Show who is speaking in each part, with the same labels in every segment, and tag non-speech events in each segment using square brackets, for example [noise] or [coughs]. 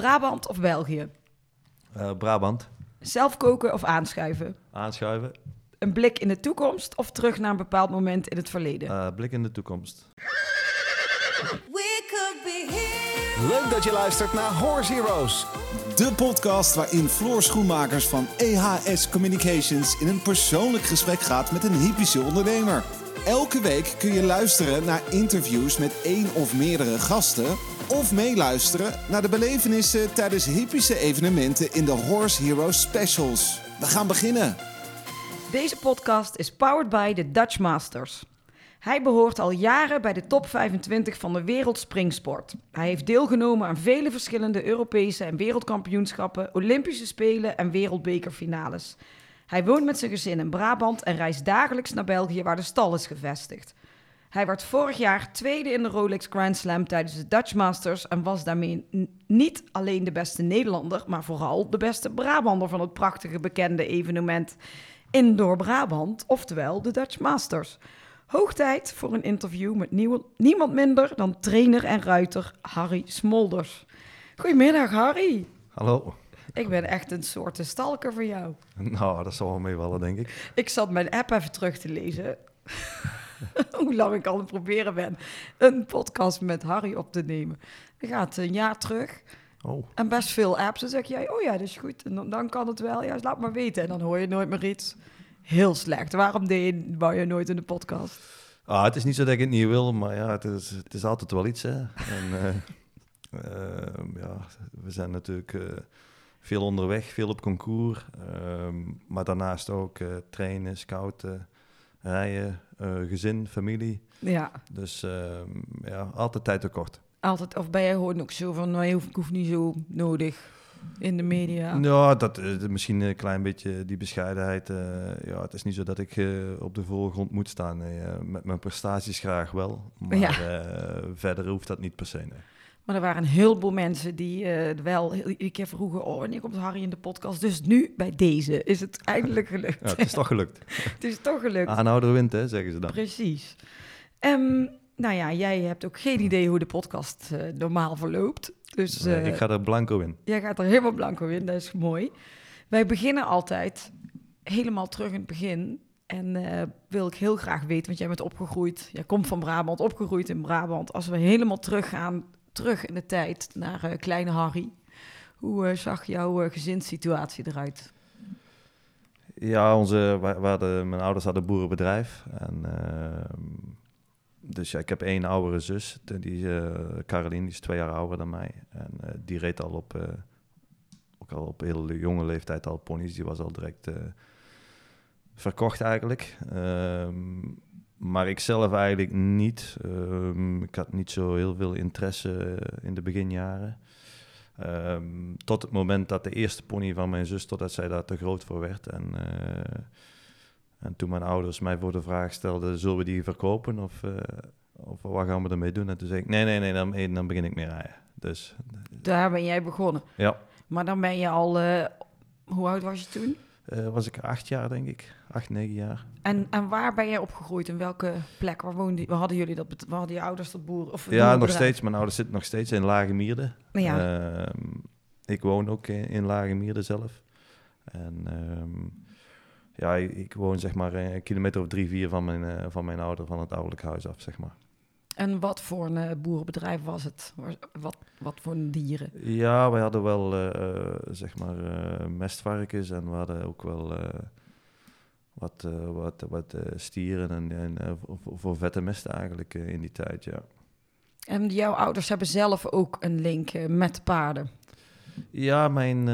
Speaker 1: Brabant of België?
Speaker 2: Eh, Brabant,
Speaker 1: Zelf koken of aanschuiven?
Speaker 2: aanschuiven,
Speaker 1: Een blik in de toekomst of terug naar een bepaald moment in het verleden?
Speaker 2: Eh, blik in de toekomst.
Speaker 3: We could be here.
Speaker 4: Leuk dat je luistert naar Horse Heroes. De podcast waarin Floor Schoenmakers van EHS Communications in een persoonlijk gesprek gaat met een hypische ondernemer. Elke week kun je luisteren naar interviews met één of meerdere gasten. Of meeluisteren naar de belevenissen tijdens hypische evenementen in de Horse Heroes Specials. We gaan beginnen.
Speaker 1: Deze podcast is powered by de Dutch Masters. Hij behoort al jaren bij de top 25 van de wereld springsport. Hij heeft deelgenomen aan vele verschillende Europese en wereldkampioenschappen, Olympische Spelen en wereldbekerfinales. Hij woont met zijn gezin in Brabant en reist dagelijks naar België waar de stal is gevestigd. Hij werd vorig jaar tweede in de Rolex Grand Slam tijdens de Dutch Masters en was daarmee niet alleen de beste Nederlander, maar vooral de beste Brabander van het prachtige bekende evenement Indoor Brabant, oftewel de Dutch Masters. Hoog tijd voor een interview met niemand minder dan trainer en ruiter Harry Smolders. Goedemiddag Harry.
Speaker 2: Hallo.
Speaker 1: Ik ben echt een soort stalker van jou. [laughs]
Speaker 2: Nou, dat zal wel meevallen, denk ik.
Speaker 1: Ik zat mijn app even terug te lezen. [laughs] Hoe lang ik al aan het proberen ben een podcast met Harry op te nemen. Dan gaat een jaar terug
Speaker 2: Oh,
Speaker 1: en best veel apps. Dan zeg jij, oh ja, dat is goed. En dan, dan kan het wel. Ja, laat maar weten. En dan hoor je nooit meer iets. Heel slecht. Waarom deed je, wou je nooit in de podcast?
Speaker 2: ah, het is niet zo dat ik het niet wil, maar ja, het is, het is altijd wel iets, hè. En, eh, [laughs] ehm, ja, we zijn natuurlijk eh, veel onderweg, veel op concours. ehm, maar daarnaast ook eh, trainen, scouten, rijden, eh, gezin, familie.
Speaker 1: Ja,
Speaker 2: Dus ehm, ja, altijd tijd tekort.
Speaker 1: altijd. Of ben jij gewoon ook zo van, hoef, ik hoef niet zo nodig in de media.
Speaker 2: Ja, dat, misschien een klein beetje die bescheidenheid. ja, het is niet zo dat ik op de voorgrond moet staan. Nee, met mijn prestaties graag wel. Maar
Speaker 1: Ja.
Speaker 2: verder hoeft dat niet per se. Nee.
Speaker 1: Maar er waren een heleboel mensen die eh, wel iedere keer vroegen... oh, wanneer komt Harry in de podcast? Dus nu, bij deze, is het eindelijk gelukt.
Speaker 2: Ja, het is toch gelukt. [laughs]
Speaker 1: het is toch gelukt.
Speaker 2: Aanhouder wint, hè, zeggen ze dan.
Speaker 1: Precies. Ehm, nou ja, jij hebt ook geen idee hoe de podcast eh, normaal verloopt. Dus
Speaker 2: Nee,
Speaker 1: eh,
Speaker 2: ik ga er blanco in.
Speaker 1: jij gaat er helemaal blanco in, dat is mooi. Wij beginnen altijd helemaal terug in het begin. En wil ik heel graag weten, want jij bent opgegroeid. Jij komt van Brabant, opgegroeid in Brabant. Als we helemaal teruggaan, terug in de tijd naar eh, kleine Harry. Hoe eh, zag jouw eh, gezinssituatie eruit?
Speaker 2: Ja, onze, mijn ouders hadden een boerenbedrijf. En, ehm, dus ja, ik heb één oudere zus. Die, Caroline, die is twee jaar ouder dan mij. En die reed al op, ook al op hele jonge leeftijd al ponies. Die was al direct verkocht eigenlijk. Ehm, maar ik zelf eigenlijk niet. Ehm, ik had niet zo heel veel interesse eh, in de beginjaren. Ehm, tot het moment dat de eerste pony van mijn zus, totdat zij daar te groot voor werd. En, eh, en toen mijn ouders mij voor de vraag stelden, zullen we die verkopen of, eh, of wat gaan we ermee doen? En toen zei ik, nee, nee, nee, dan, dan begin ik mee rijden. Dus
Speaker 1: Daar ben jij begonnen.
Speaker 2: ja,
Speaker 1: Maar dan ben je al... hoe oud was je toen?
Speaker 2: Eh, was ik acht jaar denk ik, acht, negen jaar.
Speaker 1: En, en waar ben jij opgegroeid? In welke plek? Waar, woonde, waar hadden jullie dat? Waar hadden je ouders dat boer? Of
Speaker 2: Ja, nog steeds, mijn ouders zitten nog steeds in Lage Mierde.
Speaker 1: Ja.
Speaker 2: Ehm, ik woon ook in, in Lage Mierde zelf. En ehm, ja, ik, ik woon zeg maar een kilometer of drie, vier van mijn, eh, van mijn ouder, van het ouderlijk huis af, zeg maar.
Speaker 1: En wat voor een eh, boerenbedrijf was het? Wat, wat voor dieren?
Speaker 2: Ja, wij hadden wel eh, eh, zeg maar eh, mestvarkens en we hadden ook wel wat, wat, wat stieren en, en voor, voor vette mest eigenlijk in die tijd, ja.
Speaker 1: En jouw ouders hebben zelf ook een link met paarden.
Speaker 2: Ja, mijn,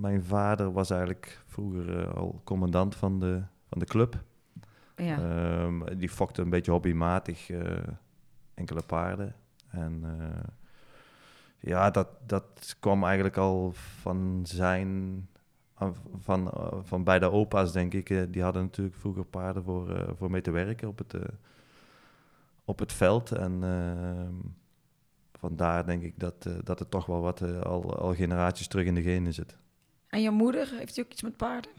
Speaker 2: mijn vader was eigenlijk vroeger al commandant van de, van de club.
Speaker 1: Ja.
Speaker 2: Ehm, die fokte een beetje hobbymatig eh, enkele paarden. En eh, ja, dat, dat kwam eigenlijk al van zijn... af- Van, eh, van beide opa's, denk ik. Die hadden natuurlijk vroeger paarden voor, voor mee te werken op het, op het veld. En ehm, vandaar denk ik dat, dat het toch wel wat al, al generaties terug in de genen zit.
Speaker 1: En je moeder, heeft die ook iets met paarden?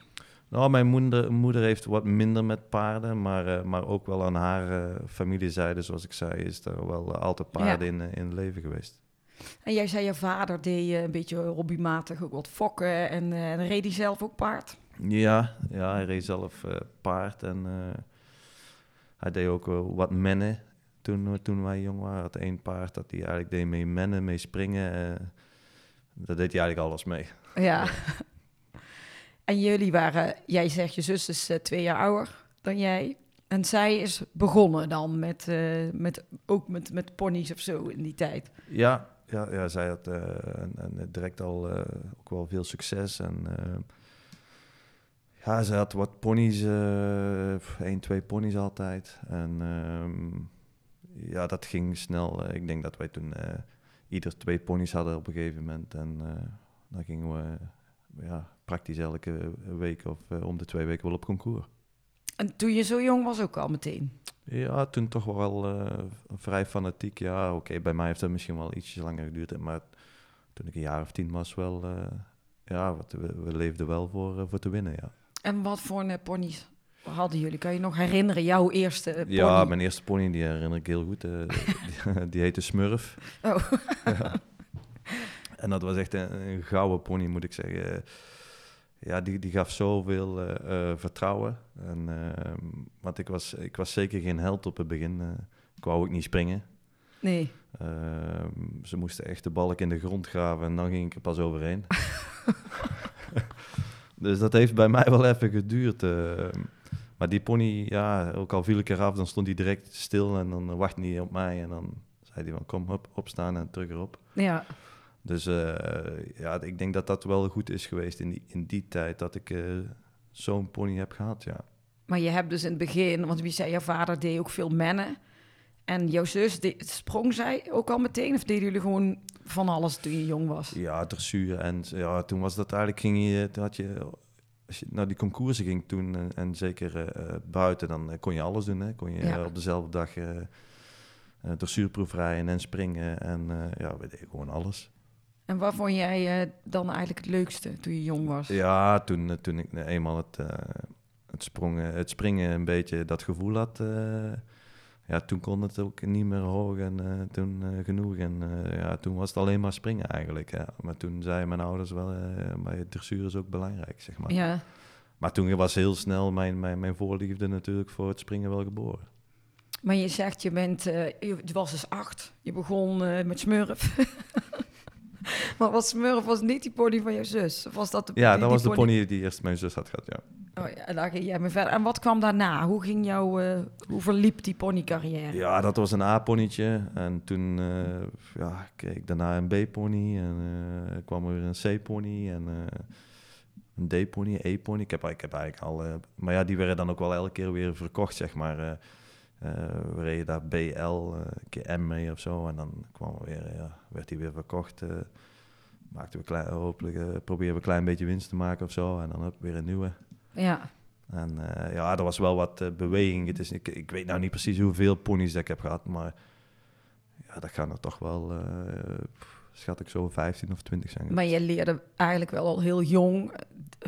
Speaker 2: Nou, mijn moeder, moeder heeft wat minder met paarden, maar, eh, maar ook wel aan haar eh, familiezijde, zoals ik zei, is er wel altijd paarden in, eh, in het leven geweest.
Speaker 1: En jij zei je vader deed een beetje hobbymatig ook wat fokken en dan reed hij zelf ook paard.
Speaker 2: Ja, ja hij reed zelf paard en hij deed ook wel wat mennen toen, toen wij jong waren. Had één paard dat hij eigenlijk deed mee mennen, mee springen. daar deed hij eigenlijk alles mee.
Speaker 1: Ja. [laughs] en jullie waren, jij zegt je zus is eh, twee jaar ouder dan jij. En zij is begonnen dan met, eh, met ook met, met ponies of zo in die tijd.
Speaker 2: Ja, ja, ja zij had eh, en, direct al ook wel veel succes. En ja, ze had wat ponies, één, twee ponies altijd. En ehm, ja, dat ging snel. Ik denk dat wij toen ieder twee ponies hadden op een gegeven moment. En dan gingen we ja, praktisch elke week of eh, om de twee weken wel op concours.
Speaker 1: En toen je zo jong was ook al meteen.
Speaker 2: Ja, toen toch wel eh, vrij fanatiek. Ja, oké, bij mij heeft het misschien wel ietsje langer geduurd. Maar toen ik een jaar of tien was, wel... eh, ja, wat, we, we leefden wel voor, voor te winnen, ja.
Speaker 1: En wat voor eh, ponies hadden jullie? Kan je nog herinneren, jouw eerste pony?
Speaker 2: Ja, mijn eerste pony, die herinner ik heel goed. die, [laughs] die heette Smurf.
Speaker 1: Oh. [laughs]
Speaker 2: Ja. En dat was echt een, een gouden pony, moet ik zeggen. Ja, die, die gaf zoveel eh, eh, vertrouwen. En, ehm, want ik was, ik was zeker geen held op het begin. eh. ik wou ook niet springen.
Speaker 1: Nee.
Speaker 2: Ehm, ze moesten echt de balk in de grond graven en dan ging ik er pas overheen. [laughs] [laughs] dus dat heeft bij mij wel even geduurd. ehm. maar die pony, ja, ook al viel ik eraf, dan stond hij direct stil en dan wachtte hij op mij. En dan zei hij van kom, op, opstaan en terug erop.
Speaker 1: Ja.
Speaker 2: Dus eh, ja, ik denk dat dat wel goed is geweest in die, in die tijd dat ik eh, zo'n pony heb gehad, ja.
Speaker 1: Maar je hebt dus in het begin, want wie zei, jouw vader deed ook veel mennen. En jouw zus, deed, sprong zij ook al meteen? Of deden jullie gewoon van alles toen je jong was?
Speaker 2: Ja, dressuur. En ja, toen was dat eigenlijk, ging je, toen had je, als je naar die concoursen ging toen, en, en zeker eh, eh, buiten, dan eh, kon je alles doen. Hè? Kon je
Speaker 1: Ja.
Speaker 2: eh, op dezelfde dag eh eh, dressuurproef rijden en springen. En eh, ja, we deden gewoon alles.
Speaker 1: En wat vond jij eh, dan eigenlijk het leukste toen je jong was?
Speaker 2: Ja, toen, eh, toen ik eh, eenmaal het, het, sprongen, het springen een beetje dat gevoel had, ja, toen kon het ook niet meer hoog en toen genoeg. En ja, toen was het alleen maar springen eigenlijk. Ja. Maar toen zeiden mijn ouders wel, maar dressuur is ook belangrijk, zeg maar.
Speaker 1: Ja.
Speaker 2: Maar toen was heel snel mijn, mijn, mijn voorliefde natuurlijk voor het springen wel geboren.
Speaker 1: Maar je zegt, je bent, je was dus acht. Je begon met Smurf. [laughs] [laughs] maar was Smurf was niet die pony van je zus? Of was dat de,
Speaker 2: Ja, dat
Speaker 1: die
Speaker 2: was de pony die eerst mijn zus had gehad, ja.
Speaker 1: Oh ja, en daar ging jij mee verder. En wat kwam daarna? Hoe ging jouw, eh, hoe verliep die ponycarrière?
Speaker 2: Ja, dat was een A-ponytje. En toen eh, ja, kreeg ik daarna een B-pony. En eh, kwam er weer een C-pony en een D-pony, E-pony. Ik heb, ik heb eigenlijk al... maar ja, die werden dan ook wel elke keer weer verkocht, zeg maar. Eh we reden daar BL, eh, een keer M mee of zo. En dan kwam er weer, ja, werd die weer verkocht. eh maakten we klein, hopelijk, proberen we een klein beetje winst te maken of zo. En dan heb weer een nieuwe.
Speaker 1: Ja.
Speaker 2: En ja, er was wel wat beweging. Het is, ik, ik weet nou niet precies hoeveel ponies dat ik heb gehad, maar ja, dat gaan er toch wel, schat ik zo 15 of 20 zijn.
Speaker 1: Maar je leerde eigenlijk wel al heel jong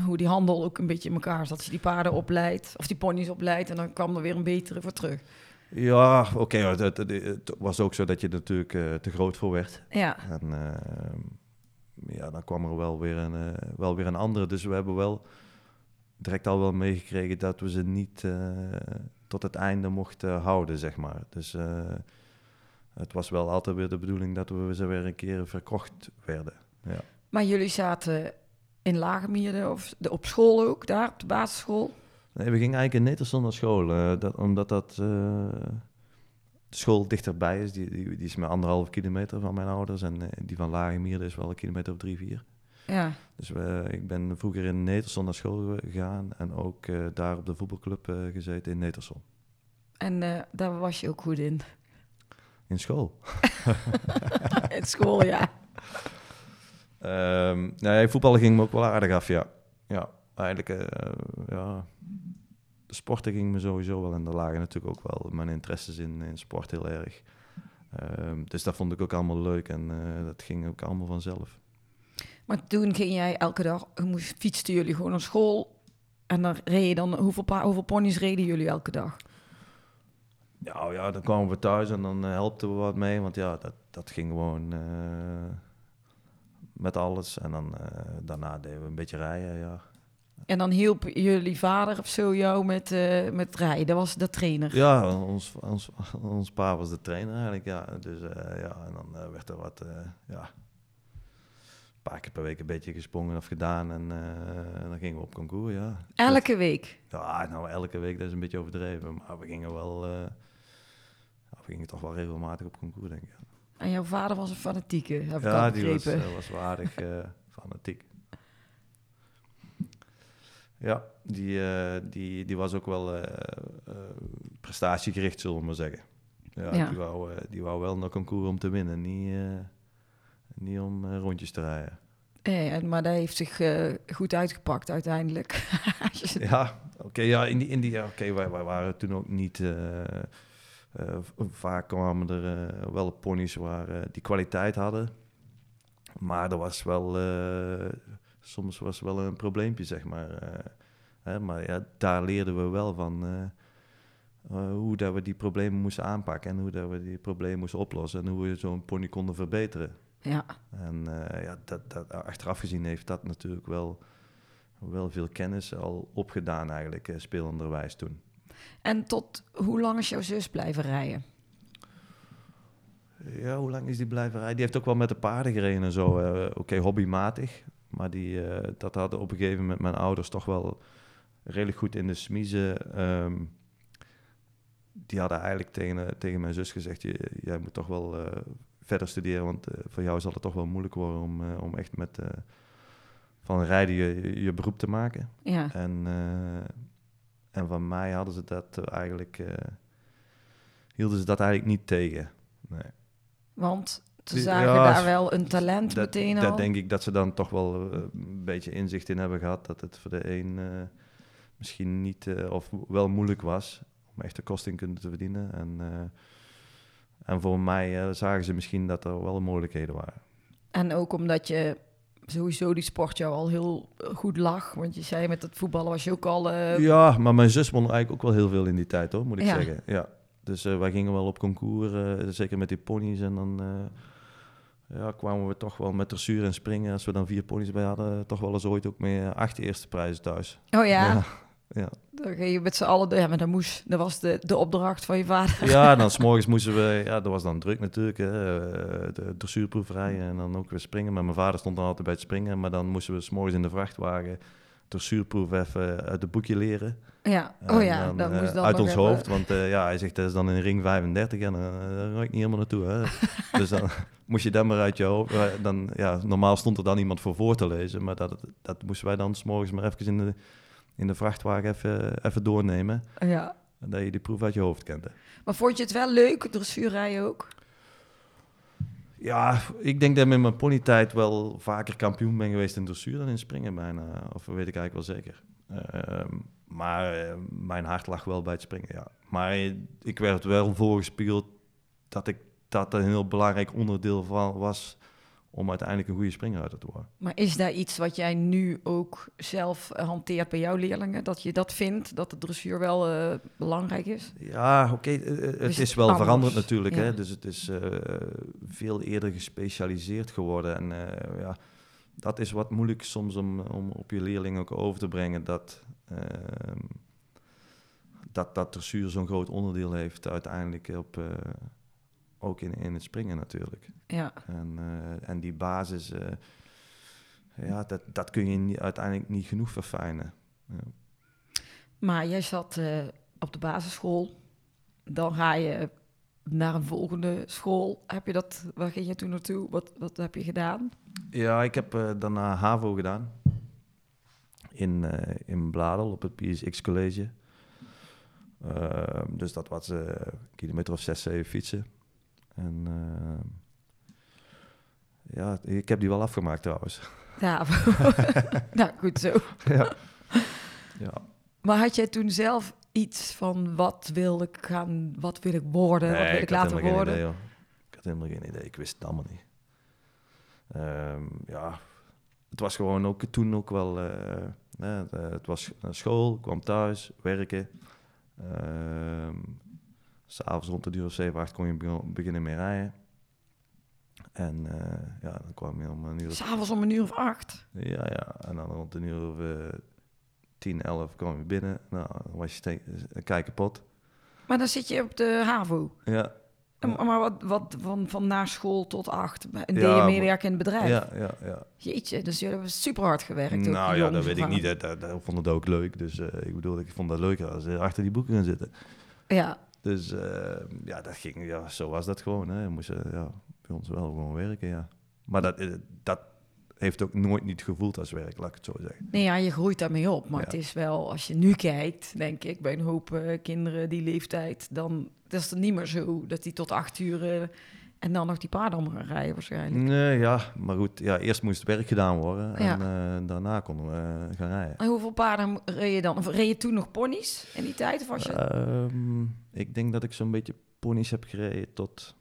Speaker 1: hoe die handel ook een beetje in elkaar zat. Als je die paarden opleidt, of die ponies opleidt, en dan kwam er weer een betere voor terug.
Speaker 2: Ja, oké, het, het, het- het was ook zo dat je er natuurlijk eh, te groot voor werd.
Speaker 1: Ja,
Speaker 2: En eh, ja, dan kwam er wel weer, een, eh, wel weer een andere. Dus we hebben wel direct al wel meegekregen dat we ze niet eh, tot het einde mochten houden, zeg maar. Dus het was wel altijd weer de bedoeling dat we ze weer een keer verkocht werden. Ja.
Speaker 1: maar jullie zaten in Lagemierden of de, op school ook, daar op de basisschool.
Speaker 2: Nee, we gingen eigenlijk in Netersel naar school, eh, dat, omdat dat eh, de school dichterbij is. Die, die, die is maar anderhalf kilometer van mijn ouders en eh, die van Lagemeerde is wel een kilometer of drie, vier.
Speaker 1: Ja,
Speaker 2: Dus we, ik ben vroeger in Netersel naar school gegaan en ook daar op de voetbalclub gezeten in Netersel.
Speaker 1: en daar was je ook goed in.
Speaker 2: In school. [laughs]
Speaker 1: in school, ja.
Speaker 2: Ehm nee, voetballen ging me ook wel aardig af, ja. Ja, eigenlijk, ja. Sporten ging me sowieso wel en daar lagen natuurlijk ook wel mijn interesses in, in sport heel erg. Ehm, dus dat vond ik ook allemaal leuk en eh, dat ging ook allemaal vanzelf.
Speaker 1: Maar toen ging jij elke dag, moest, fietsten jullie gewoon naar school. En dan reed je dan, hoeveel, hoeveel ponies reden jullie elke dag?
Speaker 2: Nou ja, dan kwamen we thuis en dan eh, helpten we wat mee. Want ja, dat, dat ging gewoon eh, met alles. En dan daarna deden we een beetje rijden, ja.
Speaker 1: En dan hielp jullie vader of zo jou met, eh, met rijden. Dat was de trainer.
Speaker 2: Ja, ons, ons, ons pa was de trainer eigenlijk, ja. Dus eh, ja, en dan eh, werd er wat, ja, een paar keer per week een beetje gesprongen of gedaan. En, en dan gingen we op concours, ja.
Speaker 1: Elke week.
Speaker 2: Ja, nou, elke week, dat is een beetje overdreven. Maar we gingen wel, ja, we gingen toch wel regelmatig op concours, denk ik. ja.
Speaker 1: En jouw vader was een fanatieke, heb ik
Speaker 2: Ja,
Speaker 1: al
Speaker 2: die was, was wel aardig eh, fanatiek. Ja, die, eh, die, die was ook wel eh, eh, prestatiegericht, zullen we maar zeggen. Ja,
Speaker 1: Ja.
Speaker 2: Die, wou, die wou wel naar concours om te winnen, niet, niet om rondjes te rijden.
Speaker 1: En- maar dat heeft zich goed uitgepakt uiteindelijk. [laughs]
Speaker 2: Ja, oké, ja, in die, in die, ja, oké, wij, wij waren toen ook niet. vaak kwamen er wel ponies waar die kwaliteit hadden. Maar er was wel. Soms was wel een probleempje, zeg maar. eh, hè, maar ja, daar leerden we wel van. eh, eh, hoe dat we die problemen moesten aanpakken en hoe dat we die problemen moesten oplossen en hoe we zo'n pony konden verbeteren.
Speaker 1: ja.
Speaker 2: En ja, dat, dat, achteraf gezien heeft dat natuurlijk wel, wel veel kennis al opgedaan eigenlijk, uh, spelenderwijs toen.
Speaker 1: En tot hoe lang is jouw zus blijven rijden?
Speaker 2: Ja, hoe lang is die blijven rijden? Die heeft ook wel met de paarden gereden en zo. eh, Oké, hobbymatig. Maar die, eh, dat hadden op een gegeven moment mijn ouders toch wel redelijk goed in de smiezen. ehm, die hadden eigenlijk tegen, tegen mijn zus gezegd... "Je- jij moet toch wel eh, verder studeren... want eh, voor jou zal het toch wel moeilijk worden... om, om echt met van rijden je, je beroep te maken.
Speaker 1: Ja.
Speaker 2: En, en van mij hadden ze dat eigenlijk... hielden ze dat eigenlijk niet tegen. Nee.
Speaker 1: Want ze zagen daar wel een talent
Speaker 2: Dat,
Speaker 1: meteen al.
Speaker 2: dat denk ik dat ze dan toch wel eh, een beetje inzicht in hebben gehad. Dat het voor de een eh, misschien niet eh, of wel moeilijk was om echt de kosten te verdienen. En, en voor mij zagen ze misschien dat er wel mogelijkheden waren.
Speaker 1: En ook omdat je sowieso die sport jou al heel goed lag. Want je zei met het voetballen was je ook al...
Speaker 2: Ja, maar mijn zus won eigenlijk ook wel heel veel in die tijd, hoor, moet ik
Speaker 1: Ja.
Speaker 2: zeggen. Ja. Dus wij gingen wel op concours, zeker met die ponies. En dan ja, kwamen we toch wel met dressuur en springen. Als we dan vier ponies bij hadden, toch wel eens ooit ook mee acht eerste prijzen thuis.
Speaker 1: Oh ja,
Speaker 2: Ja, ja.
Speaker 1: dan ging je met z'n allen... Ja, maar dat moest. Dat was de, de opdracht van je vader.
Speaker 2: ja en dan [laughs] s'morgens moesten we... Ja, dat was dan druk natuurlijk, hè, eh, de dressuurproeverij en dan ook weer springen. Maar mijn vader stond dan altijd bij het springen. Maar dan moesten we s'morgens in de vrachtwagen dressuurproef even uit het boekje leren.
Speaker 1: Ja, oh ja,
Speaker 2: dan,
Speaker 1: dat
Speaker 2: eh,
Speaker 1: moest dan
Speaker 2: uit ons hoofd, want eh, ja, hij zegt dat is dan in ring 35 en uh, daar ik niet helemaal naartoe. Hè. [laughs] dus dan moest je dat maar uit je hoofd. Eh, Dan, ja, normaal stond er dan iemand voor voor te lezen, maar dat, dat moesten wij dan s'morgens maar even in de, in de vrachtwagen even, even doornemen.
Speaker 1: Ja.
Speaker 2: Dat je die proef uit je hoofd kende.
Speaker 1: Maar vond je het wel leuk, dressuurrijden ook?
Speaker 2: Ja, ik denk dat ik in mijn ponytijd wel vaker kampioen ben geweest in dressuur dan in springen bijna. Of weet ik eigenlijk wel zeker. Ehm, maar eh, mijn hart lag wel bij het springen, ja. Maar ik werd wel voorgespiegeld dat ik dat een heel belangrijk onderdeel van was om uiteindelijk een goede springruiter te worden.
Speaker 1: Maar is daar iets wat jij nu ook zelf eh, hanteert bij jouw leerlingen? Dat je dat vindt, dat de dressuur wel eh, belangrijk is?
Speaker 2: Ja, oké, eh, het
Speaker 1: het
Speaker 2: is wel
Speaker 1: anders?
Speaker 2: veranderd natuurlijk.
Speaker 1: Ja.
Speaker 2: Hè? Dus het is veel eerder gespecialiseerd geworden. En ja, dat is wat moeilijk soms om, om op je leerling ook over te brengen. Dat, ehm, dat, dat dressuur zo'n groot onderdeel heeft uiteindelijk op, ook in, in het springen natuurlijk.
Speaker 1: Ja,
Speaker 2: En, eh, en die basis, eh, ja, dat, dat kun je niet, uiteindelijk niet genoeg verfijnen. Ja.
Speaker 1: maar jij zat eh, op de basisschool. Dan ga je naar een volgende school. Heb je dat, waar ging je toen naartoe? Wat, wat heb je gedaan?
Speaker 2: Ja, ik heb eh, daarna HAVO gedaan. In, in Bladel op het PSX College. Dus dat was een kilometer of zes, zeven fietsen. En ehm, ja, ik heb die wel afgemaakt trouwens. [laughs]
Speaker 1: Ja, [laughs] nou goed zo. [laughs]
Speaker 2: ja. ja.
Speaker 1: Maar had jij toen zelf iets van wat wil ik gaan, wat wil ik worden, wat wil ik, later
Speaker 2: helemaal
Speaker 1: worden?
Speaker 2: Idee, ik had helemaal geen idee. Ik wist het allemaal niet. Ehm, ja, het was gewoon ook toen ook wel... eh, eh, het was naar school, kwam thuis, werken. Ehm, S'avonds rond de uur of 7, 8 kon je be- beginnen met rijden. En eh, ja, dan kwam je om een uur
Speaker 1: S'avonds om een uur of acht.
Speaker 2: Ja, ja. En dan rond een uur of eh, 10, 11 kwam je binnen. Nou, dan was je eh, kei kapot.
Speaker 1: Maar dan zit je op de HAVO.
Speaker 2: Ja,
Speaker 1: Maar wat, wat van, van na school tot acht. En deed
Speaker 2: Ja,
Speaker 1: je meewerken in het bedrijf.
Speaker 2: ja, ja. ja.
Speaker 1: Jeetje, dus jullie hebben super hard gewerkt.
Speaker 2: Nou ja, dat weet ik niet. Dat, dat, dat vond het ook leuk. Dus eh, ik bedoel, ik vond dat leuker als ze achter die boeken gaan zitten.
Speaker 1: Ja,
Speaker 2: Dus eh, ja, dat ging, ja, zo was dat gewoon. Hè. Je moest eh, ja, bij ons wel gewoon werken, ja. Maar dat, eh, dat heeft ook nooit niet gevoeld als werk, laat ik het zo zeggen.
Speaker 1: nee, ja, je groeit daarmee op. Maar
Speaker 2: Ja.
Speaker 1: het is wel, als je nu kijkt, denk ik, bij een hoop eh, kinderen die leeftijd, dan dat is het niet meer zo dat die tot acht uur en dan nog die paarden om gaan rijden waarschijnlijk.
Speaker 2: Nee, ja, maar goed. Ja, eerst moest het werk gedaan worden en
Speaker 1: Ja.
Speaker 2: eh, daarna konden we eh, gaan rijden.
Speaker 1: En hoeveel paarden reed je dan? Of reed je toen nog ponies in die tijd? Of was je...
Speaker 2: Ehm, ik denk dat ik zo'n beetje ponies heb gereden tot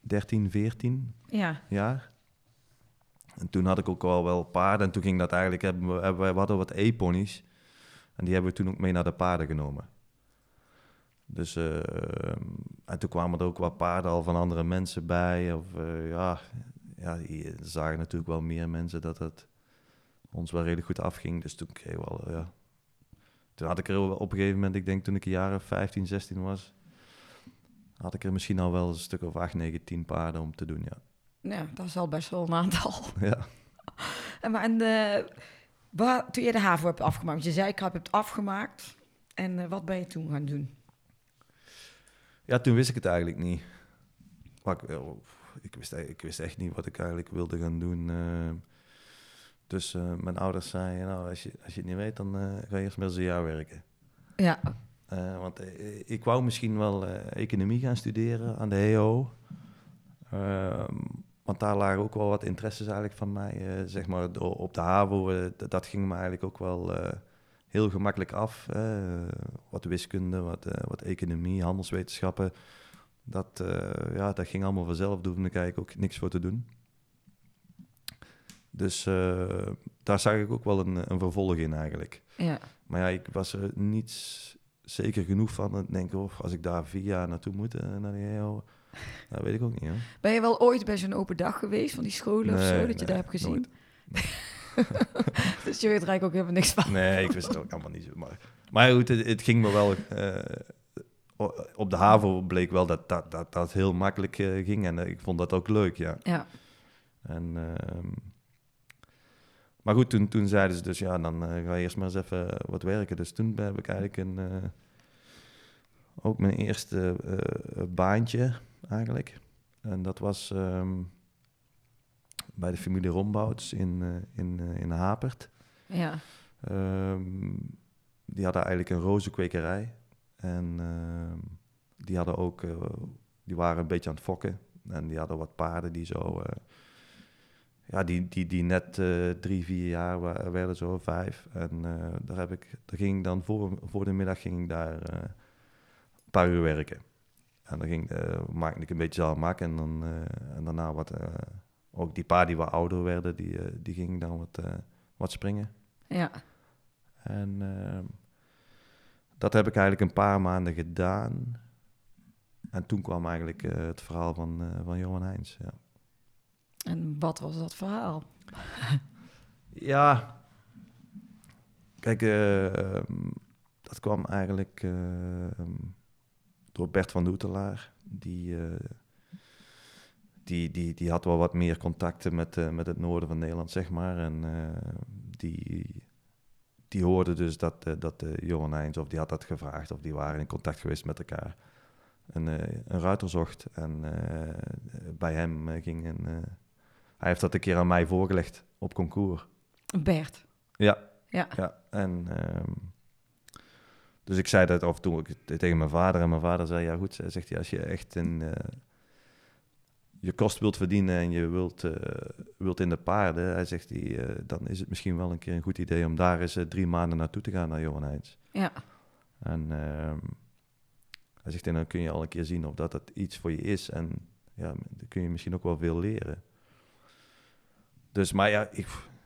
Speaker 2: 13, 14
Speaker 1: ja,
Speaker 2: jaar. En toen had ik ook al wel paarden. En toen ging dat eigenlijk... Hebben we, hebben we, we hadden wat E-ponies. En die hebben we toen ook mee naar de paarden genomen. Dus... eh, en toen kwamen er ook wat paarden al van andere mensen bij. Of eh, ja... Ja, zagen natuurlijk wel meer mensen dat het ons wel redelijk goed afging. Dus toen kregen we al... Ja, toen had ik er wel op een gegeven moment... Ik denk toen ik een jaar of 15, 16 was... Had ik er misschien al wel een stuk of 8, 9, 10 paarden om te doen, ja.
Speaker 1: ja, dat is al best wel een aantal. [laughs]
Speaker 2: Ja.
Speaker 1: En, maar, en eh, waar, toen je de HAVO hebt afgemaakt, je zei ik heb het afgemaakt. En wat ben je toen gaan doen?
Speaker 2: Ja, toen wist ik het eigenlijk niet. Maar ik, ik, wist, e- ik wist echt niet wat ik eigenlijk wilde gaan doen. eh. dus eh, mijn ouders zeiden, nou, als je, als je het niet weet, dan eh, ga je eerst eens een jaar werken.
Speaker 1: Ja,
Speaker 2: want ik wou misschien wel economie gaan studeren aan de HEO. Ehm, want daar lagen ook wel wat interesses eigenlijk van mij. zeg maar op de HAVO, dat ging me eigenlijk ook wel heel gemakkelijk af. eh, wat wiskunde, wat, eh, wat economie, handelswetenschappen. Dat, eh, ja, dat ging allemaal vanzelf. Daar hoefde ik eigenlijk ook niks voor te doen. Dus eh, daar zag ik ook wel een, een vervolg in eigenlijk.
Speaker 1: ja.
Speaker 2: Maar ja, ik was er niet s- zeker genoeg van. Ik denk, oh, als ik daar vier jaar naartoe moet, eh, naar de EO, dat weet ik ook niet. Hoor.
Speaker 1: Ben je wel ooit bij zo'n open dag geweest van die scholen of zo,
Speaker 2: Nee,
Speaker 1: dat je daar hebt gezien?
Speaker 2: nooit. [laughs]
Speaker 1: dus je weet er eigenlijk ook helemaal niks van.
Speaker 2: Nee, ik wist het ook allemaal niet zo. Maar, maar goed, het, het ging me wel... eh, op de HAVO bleek wel dat dat, dat, dat heel makkelijk eh, ging. En eh, ik vond dat ook leuk, ja.
Speaker 1: Ja,
Speaker 2: En, ehm, maar goed, toen, toen zeiden ze dus, ja, dan ga je eerst maar eens even wat werken. Dus toen heb ik eigenlijk een, ook mijn eerste baantje eigenlijk. En dat was ehm, bij de familie Rombouts in, eh, in, eh, in Hapert.
Speaker 1: ja,
Speaker 2: Ehm, die hadden eigenlijk een rozenkwekerij. En ehm, die hadden ook, eh, die waren een beetje aan het fokken. En die hadden wat paarden die zo, ja, die, die, die net drie, vier jaar wa- werden, zo vijf. En daar, heb ik, daar ging ik dan voor, voor de middag ging ik daar een paar uur werken. En dan ging, maakte ik een beetje zaalmak en, dan, en daarna wat, ook die paarden die wat ouder werden, die, eh, die gingen dan wat, eh, wat springen.
Speaker 1: ja.
Speaker 2: En ehm, dat heb ik eigenlijk een paar maanden gedaan. En toen kwam eigenlijk eh, het verhaal van, van Johan Heijns. Ja.
Speaker 1: En wat was dat verhaal? [laughs]
Speaker 2: ja. Kijk, eh, ehm, dat kwam eigenlijk eh, ehm, door Bert van Doetelaar. Die, die, die, die had wel wat meer contacten met, eh, met het noorden van Nederland, zeg maar. En eh, die, die hoorde dus dat, eh, dat Johan Heijns, of die had dat gevraagd, of die waren in contact geweest met elkaar. Een, een ruiter zocht en bij hem ging een... hij heeft dat een keer aan mij voorgelegd op concours.
Speaker 1: Bert.
Speaker 2: Ja.
Speaker 1: Ja.
Speaker 2: ja. En, ehm, dus ik zei dat af en toe ook tegen mijn vader. En mijn vader zei, ja goed, zegt hij, als je echt een, je kost wilt verdienen en je wilt, eh, wilt in de paarden, hij zegt, hij, eh, dan is het misschien wel een keer een goed idee om daar eens eh, drie maanden naartoe te gaan naar Johan Heijns.
Speaker 1: Ja,
Speaker 2: En ehm, hij zegt, en dan kun je al een keer zien of dat het iets voor je is. En ja, dan kun je misschien ook wel veel leren. Dus, maar ja, ik, dat, dat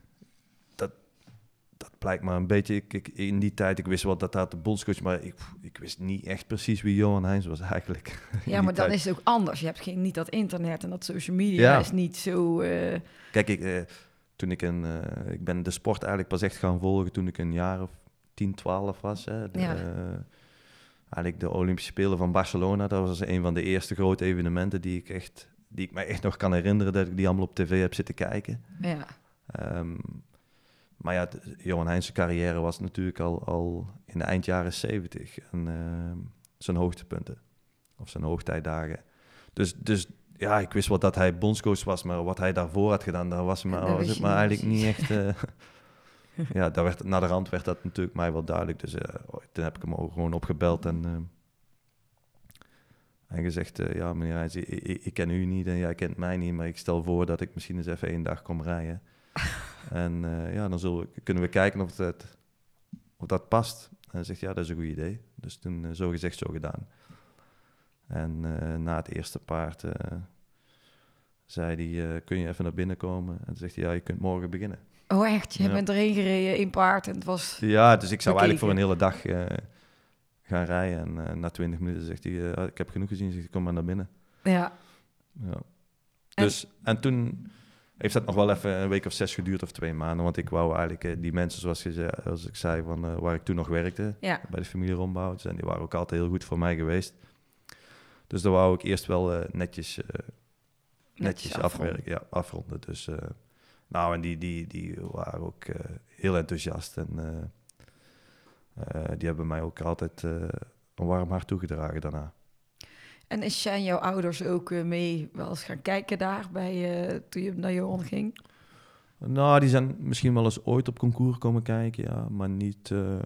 Speaker 2: blijkt maar een beetje, ik, ik- in die tijd, ik wist wel dat dat de bondscoach, maar ik, ik wist niet echt precies wie Johan Heijns was eigenlijk. [laughs]
Speaker 1: Ja, maar dan
Speaker 2: tijd.
Speaker 1: is het ook anders. Je hebt geen, niet dat internet en dat social media
Speaker 2: Ja.
Speaker 1: is niet zo... eh,
Speaker 2: Kijk, ik, eh, toen ik een, eh, ik ben de sport eigenlijk pas echt gaan volgen toen ik een jaar of 10, 12 was. Hè. De,
Speaker 1: Ja.
Speaker 2: eigenlijk de Olympische Spelen van Barcelona, dat was een van de eerste grote evenementen die ik echt, die ik me echt nog kan herinneren dat ik die allemaal op tv heb zitten kijken.
Speaker 1: ja.
Speaker 2: Ehm, maar ja, Johan Heijn's carrière was natuurlijk al, al in de eind jaren 70 en ehm, zijn hoogtepunten of zijn hoogtijdagen. Dus, dus ja, ik wist wel dat hij bondscoach was, maar wat hij daarvoor had gedaan, daar was, me,
Speaker 1: Ja,
Speaker 2: was het eigenlijk niet echt. eh, [laughs] ja, daar werd, naar de rand werd dat natuurlijk mij wel duidelijk. Dus eh, toen heb ik hem ook gewoon opgebeld en, ehm, en gezegd: eh, Ja, meneer Heijns, ik, ik, ik ken u niet en jij kent mij niet, maar ik stel voor dat ik misschien eens even één dag kom rijden. [laughs] en eh, ja, dan zullen we, kunnen we kijken of dat, of dat past. En hij zegt: Ja, dat is een goed idee. Dus toen eh, zo gezegd, zo gedaan. En eh, na het eerste paard zei hij: Kun je even naar binnen komen? En toen zegt hij: Ja, je kunt morgen beginnen.
Speaker 1: Oh echt? Je
Speaker 2: Ja.
Speaker 1: bent erheen gereden in paard en het was...
Speaker 2: Ja, dus ik zou eigenlijk voor een hele dag gaan rijden. En na 20 minuten zegt hij: eh, Ik heb genoeg gezien, zegt hij, kom maar naar binnen.
Speaker 1: Ja.
Speaker 2: Ja.
Speaker 1: En-
Speaker 2: Dus, en toen heeft dat nog wel even een week of zes geduurd of twee maanden. Want ik wou eigenlijk eh, die mensen, zoals, je zei, als ik zei, van, eh, waar ik toen nog werkte,
Speaker 1: Ja.
Speaker 2: bij de familie Rombouts. En die waren ook altijd heel goed voor mij geweest. Dus daar wou ik eerst wel eh, netjes, netjes
Speaker 1: afronden.
Speaker 2: afwerken, ja, afronden. Dus, nou, en die, die, die waren ook heel enthousiast. En die hebben mij ook altijd een warm hart toegedragen daarna.
Speaker 1: En is zijn jouw ouders ook eh, mee wel eens gaan kijken daar bij, eh, toen je naar Johan ging?
Speaker 2: Nou, die zijn misschien wel eens ooit op concours komen kijken, ja, maar niet, eh,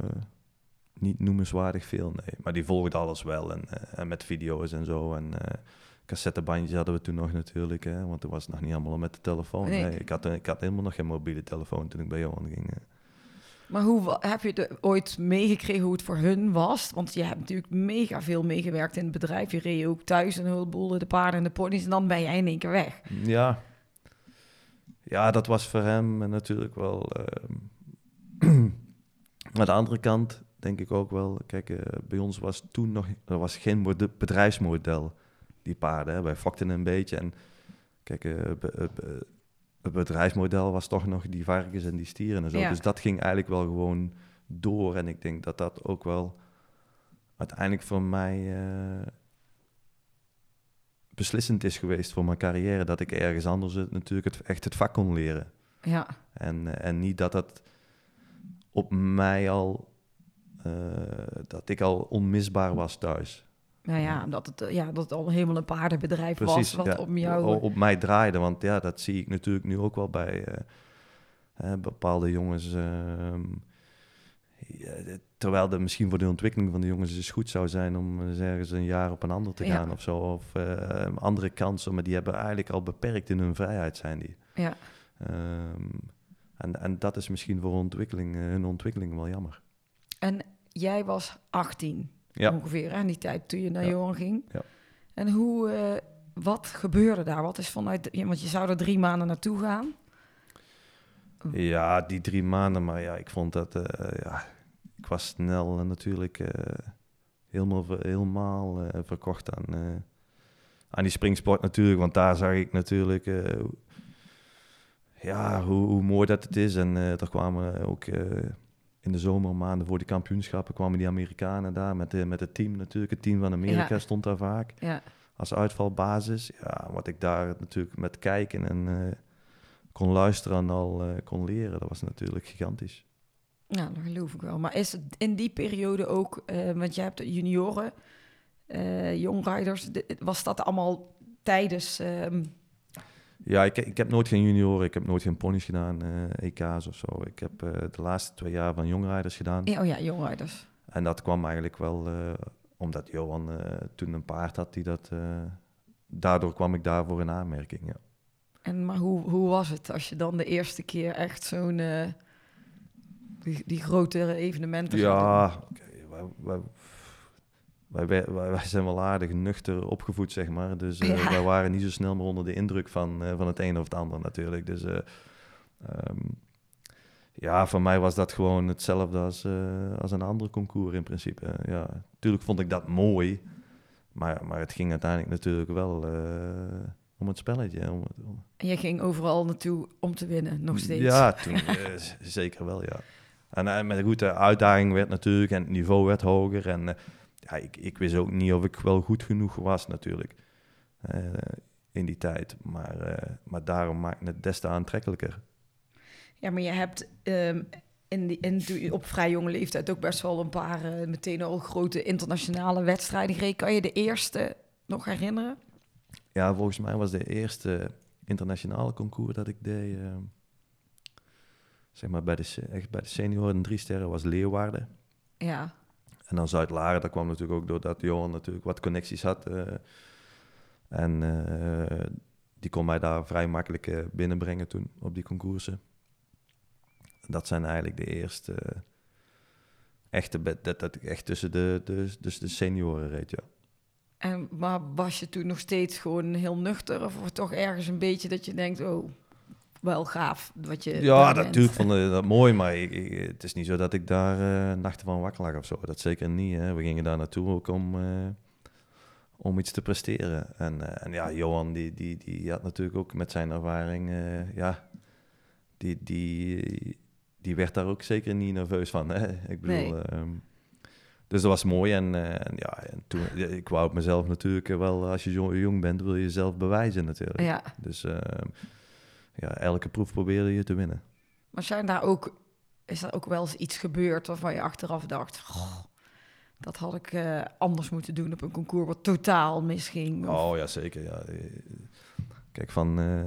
Speaker 2: niet noemenswaardig veel, nee. Maar die volgden alles wel en, en met video's en zo. En eh cassettebandjes hadden we toen nog natuurlijk, hè, want toen was het nog niet allemaal met de telefoon.
Speaker 1: Nee.
Speaker 2: Nee, ik, had, ik had helemaal nog geen mobiele telefoon toen ik bij Johan ging.
Speaker 1: Maar hoe heb je de, ooit meegekregen hoe het voor hun was? Want je hebt natuurlijk mega veel meegewerkt in het bedrijf. Je reed ook thuis een heleboel de paarden en de ponies. En dan ben jij in één keer weg.
Speaker 2: Ja. ja, dat was voor hem natuurlijk wel. ehm, [clears throat] aan de andere kant denk ik ook wel. Kijk, eh, bij ons was toen nog. Er was geen mode- bedrijfsmodel, die paarden. Hè. Wij fokten een beetje. En kijk, eh, eh, het bedrijfsmodel was toch nog die varkens en die stieren en zo.
Speaker 1: Ja.
Speaker 2: Dus dat ging eigenlijk wel gewoon door. En ik denk dat dat ook wel uiteindelijk voor mij. eh, beslissend is geweest voor mijn carrière. Dat ik ergens anders het, natuurlijk het, echt het vak kon leren.
Speaker 1: Ja,
Speaker 2: En, eh, en niet dat dat op mij al... eh, dat ik al onmisbaar was thuis.
Speaker 1: Nou ja, dat het, eh, ja, dat het al helemaal een paardenbedrijf was. Wat
Speaker 2: ja,
Speaker 1: om jou...
Speaker 2: op mij draaide. Want ja, dat zie ik natuurlijk nu ook wel bij eh, eh, bepaalde jongens. ehm, terwijl er misschien voor de ontwikkeling van de jongens eens goed zou zijn om eens ergens een jaar op een ander te
Speaker 1: Ja.
Speaker 2: gaan of zo. Of eh, andere kansen, maar die hebben eigenlijk al beperkt in hun vrijheid zijn die.
Speaker 1: Ja.
Speaker 2: Ehm, en, en dat is misschien voor ontwikkeling, eh, hun ontwikkeling wel jammer.
Speaker 1: En jij was 18
Speaker 2: Ja.
Speaker 1: ongeveer aan die tijd toen je naar
Speaker 2: Ja.
Speaker 1: Johan ging.
Speaker 2: Ja.
Speaker 1: En hoe, eh, wat gebeurde daar? Wat is vanuit, want je zou er drie maanden naartoe gaan.
Speaker 2: Ja, die drie maanden, maar ja, ik vond dat, eh, ja, ik was snel eh, natuurlijk helemaal, helemaal verkocht aan, aan die springsport natuurlijk, want daar zag ik natuurlijk, ja, hoe, hoe mooi dat het is. En er kwamen ook in de zomermaanden voor die kampioenschappen kwamen die Amerikanen daar met, de, met het team natuurlijk. Het team van Amerika
Speaker 1: Ja.
Speaker 2: stond daar vaak
Speaker 1: Ja,
Speaker 2: als uitvalbasis. Ja, wat ik daar natuurlijk met kijken en eh, kon luisteren en al eh, kon leren, dat was natuurlijk gigantisch.
Speaker 1: ja, dat geloof ik wel. Maar is het in die periode ook, eh, want je hebt de junioren, jongrijders, de- was dat allemaal tijdens... ehm,
Speaker 2: Ja, ik, ik heb nooit geen junioren, ik heb nooit geen ponies gedaan, eh, EK's of zo. Ik heb eh, de laatste twee jaar van jongrijders gedaan.
Speaker 1: ja, oh ja, jongrijders.
Speaker 2: En dat kwam eigenlijk wel eh, omdat Johan toen een paard had die dat... daardoor kwam ik daarvoor in aanmerking, ja.
Speaker 1: En, maar hoe, hoe was het als je dan de eerste keer echt zo'n... die, die grotere evenementen
Speaker 2: Ja, wij, wij, wij, wij, wij- zijn wel aardig nuchter opgevoed, zeg maar. Dus
Speaker 1: Ja.
Speaker 2: wij waren niet zo snel meer onder de indruk van, eh, van het een of het ander natuurlijk. Dus eh, ehm, Ja, voor mij was dat gewoon hetzelfde als, als een andere concours in principe. Ja, natuurlijk vond ik dat mooi. Maar, maar het ging uiteindelijk natuurlijk wel om het spelletje. Om, het- om-
Speaker 1: En je ging overal naartoe om te winnen, nog steeds.
Speaker 2: Ja, [laughs] toen zeker wel, ja. En, met een goede uitdaging werd natuurlijk en het niveau werd hoger. En ja, ik, ik wist ook niet of ik wel goed genoeg was natuurlijk eh, in die tijd. Maar, eh, maar daarom maakte het des te aantrekkelijker.
Speaker 1: Ja, maar je hebt ehm, in die, in, op vrij jonge leeftijd ook best wel een paar eh, meteen al grote internationale wedstrijden gereden. Kan je de eerste nog herinneren?
Speaker 2: Ja, volgens mij was de eerste internationale concours dat ik deed, eh, zeg maar bij de, echt bij de senioren drie sterren, was Leeuwarden.
Speaker 1: Ja,
Speaker 2: En dan Zuid-Laren, dat kwam natuurlijk ook doordat Johan natuurlijk wat connecties had. eh, en eh, die kon mij daar vrij makkelijk eh, binnenbrengen toen op die concoursen. Dat zijn eigenlijk de eerste echte dat, dat ik echt tussen de, de, dus de senioren reed, ja.
Speaker 1: en, maar was je toen nog steeds gewoon heel nuchter? Of toch ergens een beetje dat je denkt, oh, wel gaaf wat je
Speaker 2: Ja,
Speaker 1: bent?
Speaker 2: natuurlijk vond ik dat mooi, maar ik, ik- het is niet zo dat ik daar eh, nachten van wakker lag of zo. Dat zeker niet. Hè. We gingen daar naartoe ook om, eh, om iets te presteren. En, eh, en ja, Johan, die, die, die had natuurlijk ook met zijn ervaring, eh, ja, die, die, die werd daar ook zeker niet nerveus van. Hè. Ik bedoel,
Speaker 1: Nee.
Speaker 2: ehm, dus dat was mooi. En, eh, en ja, en toen, ik wou het mezelf natuurlijk eh, wel, als je zo jong bent, wil je jezelf bewijzen natuurlijk.
Speaker 1: Ja,
Speaker 2: Dus ehm, ja, elke proef probeerde je te winnen.
Speaker 1: maar zijn daar ook, is er ook wel eens iets gebeurd waarvan je achteraf dacht, "Goh, dat had ik eh, anders moeten doen op een concours wat totaal misging? Of-
Speaker 2: Oh ja, zeker. Ja. Kijk, van, eh,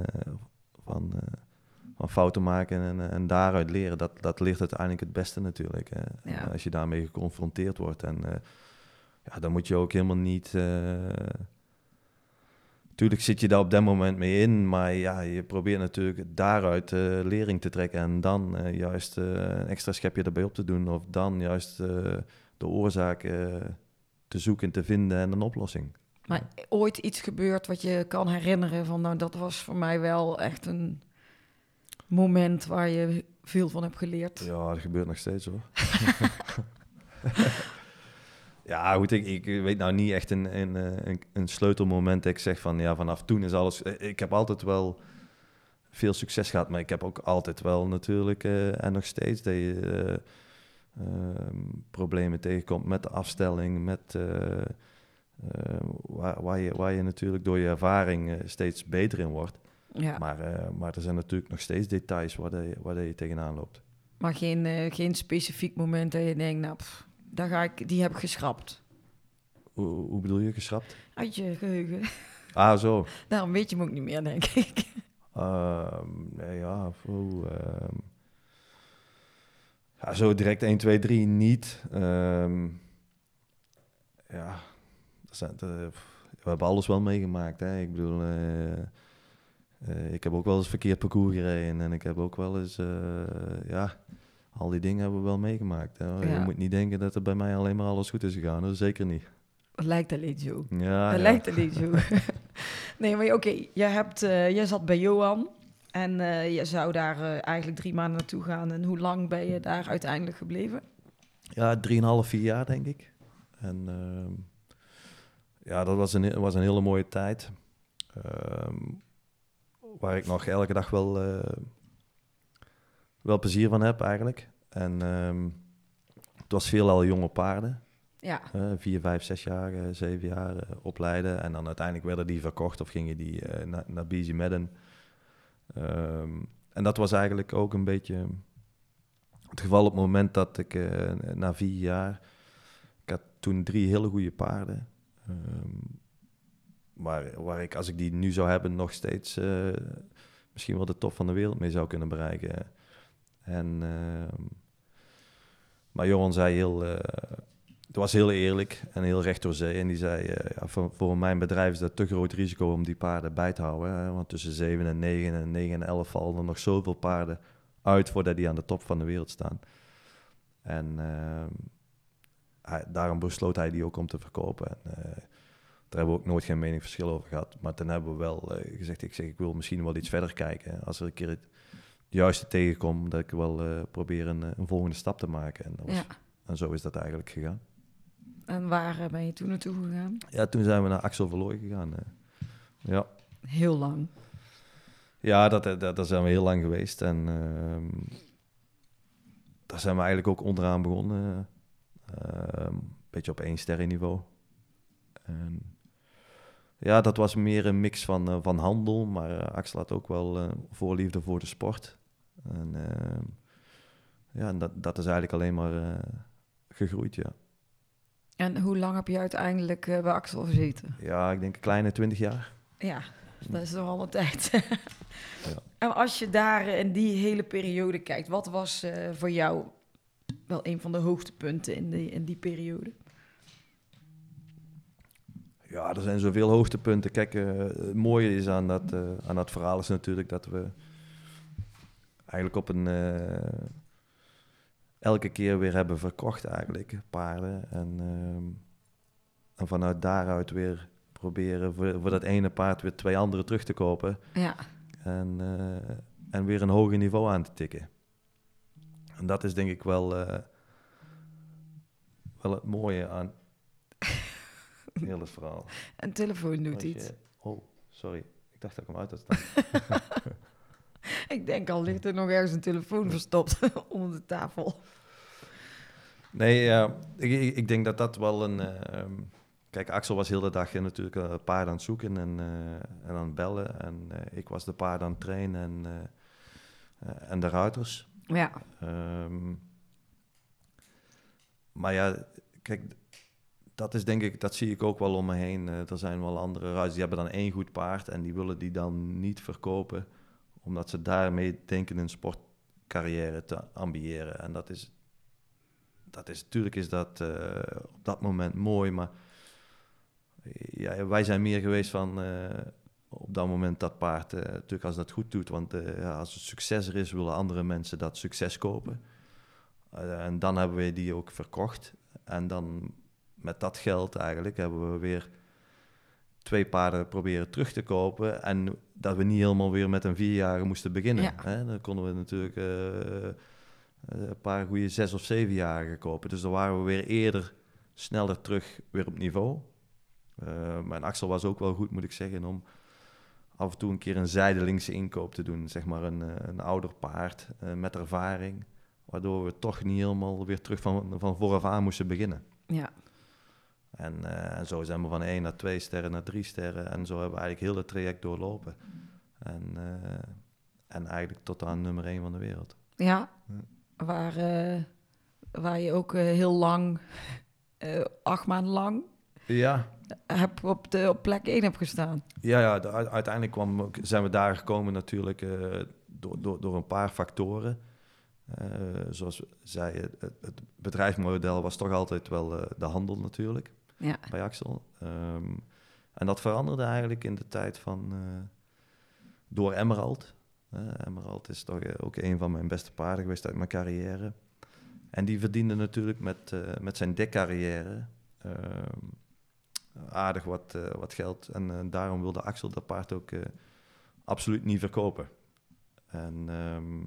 Speaker 2: van, eh, van fouten maken en, en daaruit leren, dat, dat ligt uiteindelijk het beste natuurlijk. Hè.
Speaker 1: Ja.
Speaker 2: Als je daarmee geconfronteerd wordt. En ja, dan moet je ook helemaal niet... Tuurlijk zit je daar op dat moment mee in, maar ja, je probeert natuurlijk daaruit eh, lering te trekken en dan eh, juist eh, een extra schepje erbij op te doen of dan juist de oorzaak te zoeken, te vinden en een oplossing.
Speaker 1: Maar ooit iets gebeurd wat je kan herinneren van, nou, dat was voor mij wel echt een moment waar je veel van hebt geleerd.
Speaker 2: Ja, dat gebeurt nog steeds hoor. [laughs] ja, goed, ik, ik weet nou niet echt een, een, eh, een, een sleutelmoment dat ik zeg van ja, vanaf toen is alles. eh, Ik heb altijd wel veel succes gehad, maar ik heb ook altijd wel natuurlijk eh, en nog steeds dat je eh, ehm, problemen tegenkomt met de afstelling, met waar, waar, je, waar je natuurlijk door je ervaring steeds beter in wordt.
Speaker 1: Ja, maar,
Speaker 2: Maar, maar er zijn natuurlijk nog steeds details waar, je, waar je tegenaan loopt.
Speaker 1: geen, eh, geen specifiek moment dat je denkt, nou, pff, daar ga ik, die heb ik geschrapt.
Speaker 2: Hoe, hoe bedoel je, geschrapt?
Speaker 1: Uit je geheugen.
Speaker 2: Ah, zo.
Speaker 1: Daarom weet je hem ook niet meer, denk ik.
Speaker 2: Ehm, nee, ja, ehm, ja, zo direct 1, 2, 3 niet. Ehm, ja, de- we hebben alles wel meegemaakt. Hè? Ik bedoel, eh, eh, ik heb ook wel eens verkeerd parcours gereden. En ik heb ook wel eens, eh, ja, al die dingen hebben we wel meegemaakt. Hè?
Speaker 1: Ja.
Speaker 2: Je moet niet denken dat er bij mij alleen maar alles goed is gegaan. Dat zeker niet.
Speaker 1: Dat lijkt alleen zo.
Speaker 2: Ja, ja.
Speaker 1: lijkt alleen zo. [laughs] nee, maar oké, jij, hebt, eh, jij zat bij Johan en eh, je zou daar eh, eigenlijk drie maanden naartoe gaan. En hoe lang ben je daar uiteindelijk gebleven?
Speaker 2: Ja, drieënhalf, vier jaar denk ik. En ehm, ja, dat was een, was een hele mooie tijd. Ehm, waar ik nog elke dag wel, wel plezier van heb eigenlijk. En ehm, het was veelal jonge paarden.
Speaker 1: Ja,
Speaker 2: eh, vier, vijf, zes jaar, eh, zeven jaar eh, opleiden. En dan uiteindelijk werden die verkocht of gingen die naar, naar BZ Madden. Ehm, en dat was eigenlijk ook een beetje het geval op het moment dat ik na vier jaar... Ik had toen drie hele goede paarden. ehm, waar, waar ik, als ik die nu zou hebben, nog steeds misschien wel de top van de wereld mee zou kunnen bereiken. En, ehm, maar Johan zei heel... eh, het was heel eerlijk en heel recht door zee. En die zei, eh, ja, voor, mijn bedrijf is dat te groot risico om die paarden bij te houden. Want tussen 7 en 9 en 9 en 11 vallen er nog zoveel paarden uit voordat die aan de top van de wereld staan. En ehm, hij, daarom besloot hij die ook om te verkopen. En, eh, daar hebben we ook nooit geen meningsverschil over gehad. Maar toen hebben we wel gezegd, ik zeg, ik wil misschien wel iets verder kijken. Als er een keer juiste tegenkom, dat ik wel eh, probeer een, eh, een volgende stap te maken. En, dat was-
Speaker 1: Ja.
Speaker 2: en zo is dat eigenlijk gegaan.
Speaker 1: En waar eh, ben je toen naartoe gegaan?
Speaker 2: Ja, toen zijn we naar Axel Verlooy gegaan. ja.
Speaker 1: Heel lang.
Speaker 2: Ja, dat, dat, zijn we heel lang geweest. En ehm, daar zijn we eigenlijk ook onderaan begonnen. Ehm, Een beetje op één sterrenniveau. En ja, dat was meer een mix van, van handel. Maar Axel had ook wel voorliefde voor de sport. En ehm, ja, en dat, dat is eigenlijk alleen maar eh, gegroeid, ja.
Speaker 1: En hoe lang heb je uiteindelijk eh, bij Axel gezeten?
Speaker 2: Ja, ik denk een kleine twintig jaar.
Speaker 1: Ja, dat is toch al een tijd. [laughs] En als je daar eh, in die hele periode kijkt, wat was voor jou wel een van de hoogtepunten in die, in die periode?
Speaker 2: Ja, er zijn zoveel hoogtepunten. Kijk, het mooie is aan dat, aan dat verhaal is natuurlijk dat we eigenlijk op een... eh, elke keer weer hebben verkocht eigenlijk, paarden. En, ehm, en vanuit daaruit weer proberen voor, voor dat ene paard weer twee andere terug te kopen.
Speaker 1: Ja,
Speaker 2: En, eh, en weer een hoger niveau aan te tikken. En dat is denk ik wel, eh, wel het mooie aan heel het verhaal. [laughs]
Speaker 1: een telefoon doet iets.
Speaker 2: oh, sorry. Ik dacht dat ik hem uit had staan. [laughs] [laughs]
Speaker 1: Ik denk al ligt er nog ergens een telefoon verstopt [laughs] onder de tafel.
Speaker 2: Nee, ja, ik, ik- denk dat dat wel een... eh, ehm, kijk, Axel was heel de dag eh, natuurlijk een paard aan het zoeken en, eh, en aan het bellen. En eh, ik was de paard aan het trainen en, eh, eh, en de ruiters.
Speaker 1: Ja,
Speaker 2: Ehm, maar ja, kijk, dat is denk ik, dat zie ik ook wel om me heen. Eh, er zijn wel andere ruiters die hebben dan één goed paard en die willen die dan niet verkopen, omdat ze daarmee denken een sportcarrière te ambiëren. En dat is, dat is natuurlijk is dat eh, op dat moment mooi, maar ja, wij zijn meer geweest van eh, op dat moment dat paard, eh, natuurlijk als dat goed doet, want eh, ja, als het succes er is, willen andere mensen dat succes kopen. Eh, en dan hebben we die ook verkocht. En dan met dat geld eigenlijk hebben we weer twee paarden proberen terug te kopen. En dat we niet helemaal weer met een vierjarige moesten beginnen.
Speaker 1: Ja.
Speaker 2: Hè? Dan konden we natuurlijk eh, eh, een paar goede zes of zevenjarigen kopen. Dus dan waren we weer eerder sneller terug weer op niveau. Eh mijn Axel was ook wel goed, moet ik zeggen, om af en toe een keer een zijdelingse inkoop te doen. Zeg maar een, een ouder paard met ervaring. Waardoor we toch niet helemaal weer terug van, van vooraf aan moesten beginnen.
Speaker 1: ja.
Speaker 2: En, eh, en zo zijn we van 1 naar 2 sterren naar 3 sterren. En zo hebben we eigenlijk heel het traject doorlopen. En, eh, en eigenlijk tot aan nummer 1 van de wereld.
Speaker 1: Ja, waar, eh, waar je ook heel lang, [laughs] acht maanden lang,
Speaker 2: Ja,
Speaker 1: heb op, de, op plek 1 heb gestaan.
Speaker 2: ja, ja de- uiteindelijk kwam, zijn we daar gekomen natuurlijk door, door, door een paar factoren. Zoals we zeiden, het, het bedrijfsmodel was toch altijd wel de handel natuurlijk.
Speaker 1: Ja,
Speaker 2: bij Axel. Ehm, en dat veranderde eigenlijk in de tijd van... eh, door Emerald. Eh, Emerald is toch eh, ook een van mijn beste paarden geweest uit mijn carrière. En die verdiende natuurlijk met, met zijn dekcarrière ehm, aardig wat, wat geld. En daarom wilde Axel dat paard ook absoluut niet verkopen. En ehm,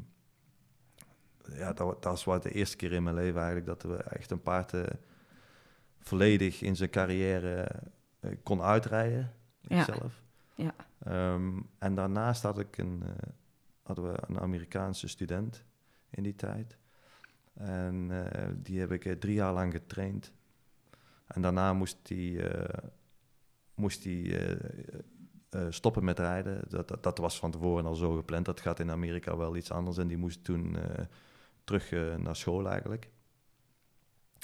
Speaker 2: ja, dat, dat was de eerste keer in mijn leven eigenlijk... dat we echt een paard... volledig in zijn carrière eh, kon uitrijden. Ikzelf.
Speaker 1: Ja.
Speaker 2: Ehm, en daarnaast had ik een, eh, hadden we een Amerikaanse student in die tijd. En eh, die heb ik drie jaar lang getraind. En daarna moest hij moest eh, stoppen met rijden. Dat, dat, dat was van tevoren al zo gepland. Dat gaat in Amerika wel iets anders. En die moest toen terug naar school eigenlijk.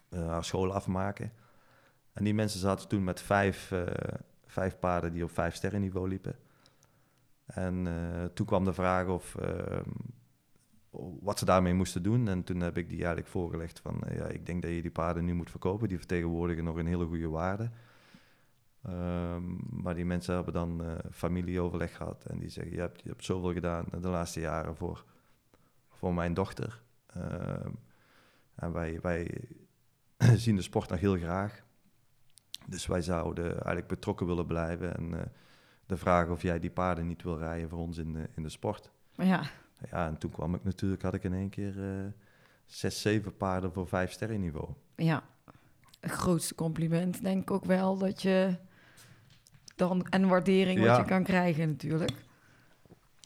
Speaker 2: Haar school afmaken. En die mensen zaten toen met vijf, eh, vijf paarden die op vijf sterren niveau liepen. En eh, toen kwam de vraag of, ehm, wat ze daarmee moesten doen. En toen heb ik die eigenlijk voorgelegd van... eh, ja, ik denk dat je die paarden nu moet verkopen. Die vertegenwoordigen nog een hele goede waarde. Ehm, maar die mensen hebben dan eh, familieoverleg gehad. En die zeggen, je hebt, je hebt zoveel gedaan de laatste jaren voor, voor mijn dochter. Ehm, en wij, wij [clears throat] zien de sport nog heel graag. Dus wij zouden eigenlijk betrokken willen blijven. En eh, de vraag of jij die paarden niet wil rijden voor ons in de, in de sport.
Speaker 1: ja,
Speaker 2: ja, en toen kwam ik natuurlijk, had ik in één keer eh, zes, zeven paarden voor vijf sterren niveau.
Speaker 1: Ja, het grootste compliment denk ik ook wel dat je dan en waardering wat je kan krijgen natuurlijk.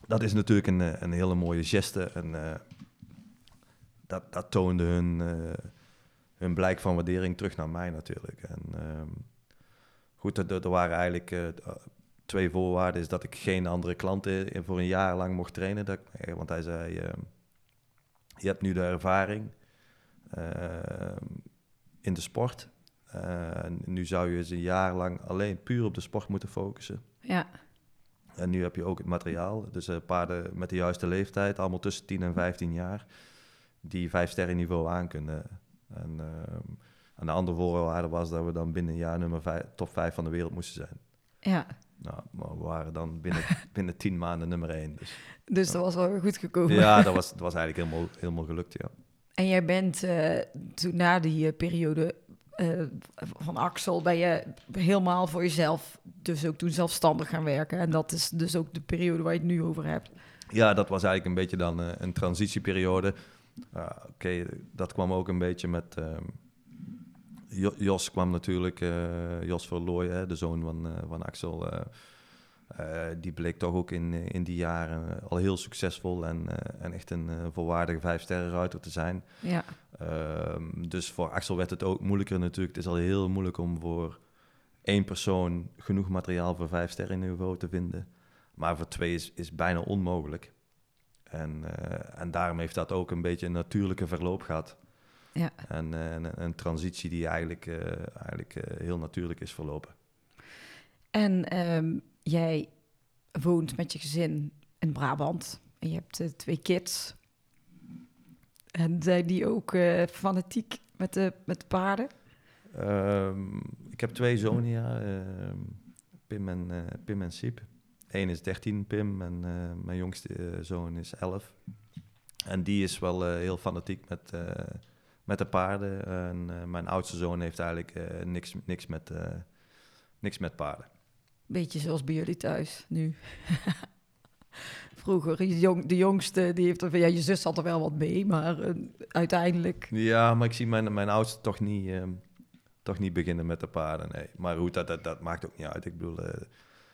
Speaker 2: Dat is natuurlijk een, eh, een hele mooie geste. En dat, dat toonde hun, hun blijk van waardering terug naar mij natuurlijk. En ehm, goed, er, er waren eigenlijk eh, twee voorwaarden. Is dat ik geen andere klanten voor een jaar lang mocht trainen. Dat, eh, want hij zei, je hebt nu de ervaring in de sport. Eh, nu zou je eens een jaar lang alleen puur op de sport moeten focussen.
Speaker 1: Ja,
Speaker 2: En nu heb je ook het materiaal. Dus eh, paarden met de juiste leeftijd, allemaal tussen 10 en 15 jaar, die vijf sterren niveau aan kunnen. En, ehm, en de andere voorwaarde was dat we dan binnen een jaar nummer vijf, top 5 van de wereld moesten zijn.
Speaker 1: ja.
Speaker 2: Nou, maar we waren dan binnen, [laughs] binnen 10 maanden nummer 1. Dus
Speaker 1: Dus dat was wel goed gekomen.
Speaker 2: ja, dat [laughs] was, dat was eigenlijk helemaal, helemaal gelukt, ja.
Speaker 1: En jij bent eh, toen na die eh, periode eh, van Axel, ben je helemaal voor jezelf, dus ook toen zelfstandig gaan werken. En dat is dus ook de periode waar je het nu over hebt.
Speaker 2: Ja, dat was eigenlijk een beetje dan een transitieperiode. Ah, Oké, dat kwam ook een beetje met... Jo- Jos kwam natuurlijk, eh, Jos Verlooy, hè, de zoon van, eh, van Axel. eh, die bleek toch ook in, in die jaren al heel succesvol en, en echt een volwaardige vijfsterrenruiter te zijn.
Speaker 1: Ja,
Speaker 2: Ehm, dus voor Axel werd het ook moeilijker natuurlijk. Het is al heel moeilijk om voor één persoon genoeg materiaal voor vijf sterren niveau te vinden. Maar voor twee is, is bijna onmogelijk. En, en daarom heeft dat ook een beetje een natuurlijke verloop gehad.
Speaker 1: Ja.
Speaker 2: En een, een transitie die eigenlijk, eh, eigenlijk eh, heel natuurlijk is verlopen.
Speaker 1: En ehm, jij woont met je gezin in Brabant. En je hebt eh, twee kids. En zijn die ook fanatiek met de, met de paarden?
Speaker 2: Ehm, ik heb twee zonen, ja. ehm, Pim, en, Pim en Siep. Eén is 13, Pim, en mijn jongste zoon is 11. En die is wel heel fanatiek met, met de paarden. En eh, mijn oudste zoon heeft eigenlijk eh, niks, niks, met, eh, niks met paarden.
Speaker 1: Beetje zoals bij jullie thuis nu. [laughs] Vroeger, de, jong, de jongste, die heeft er, ja, je zus had er wel wat mee, maar uiteindelijk...
Speaker 2: Ja, maar ik zie mijn, mijn oudste toch niet, ehm, toch niet beginnen met de paarden, nee. Maar goed, dat, dat, dat maakt ook niet uit. Ik bedoel,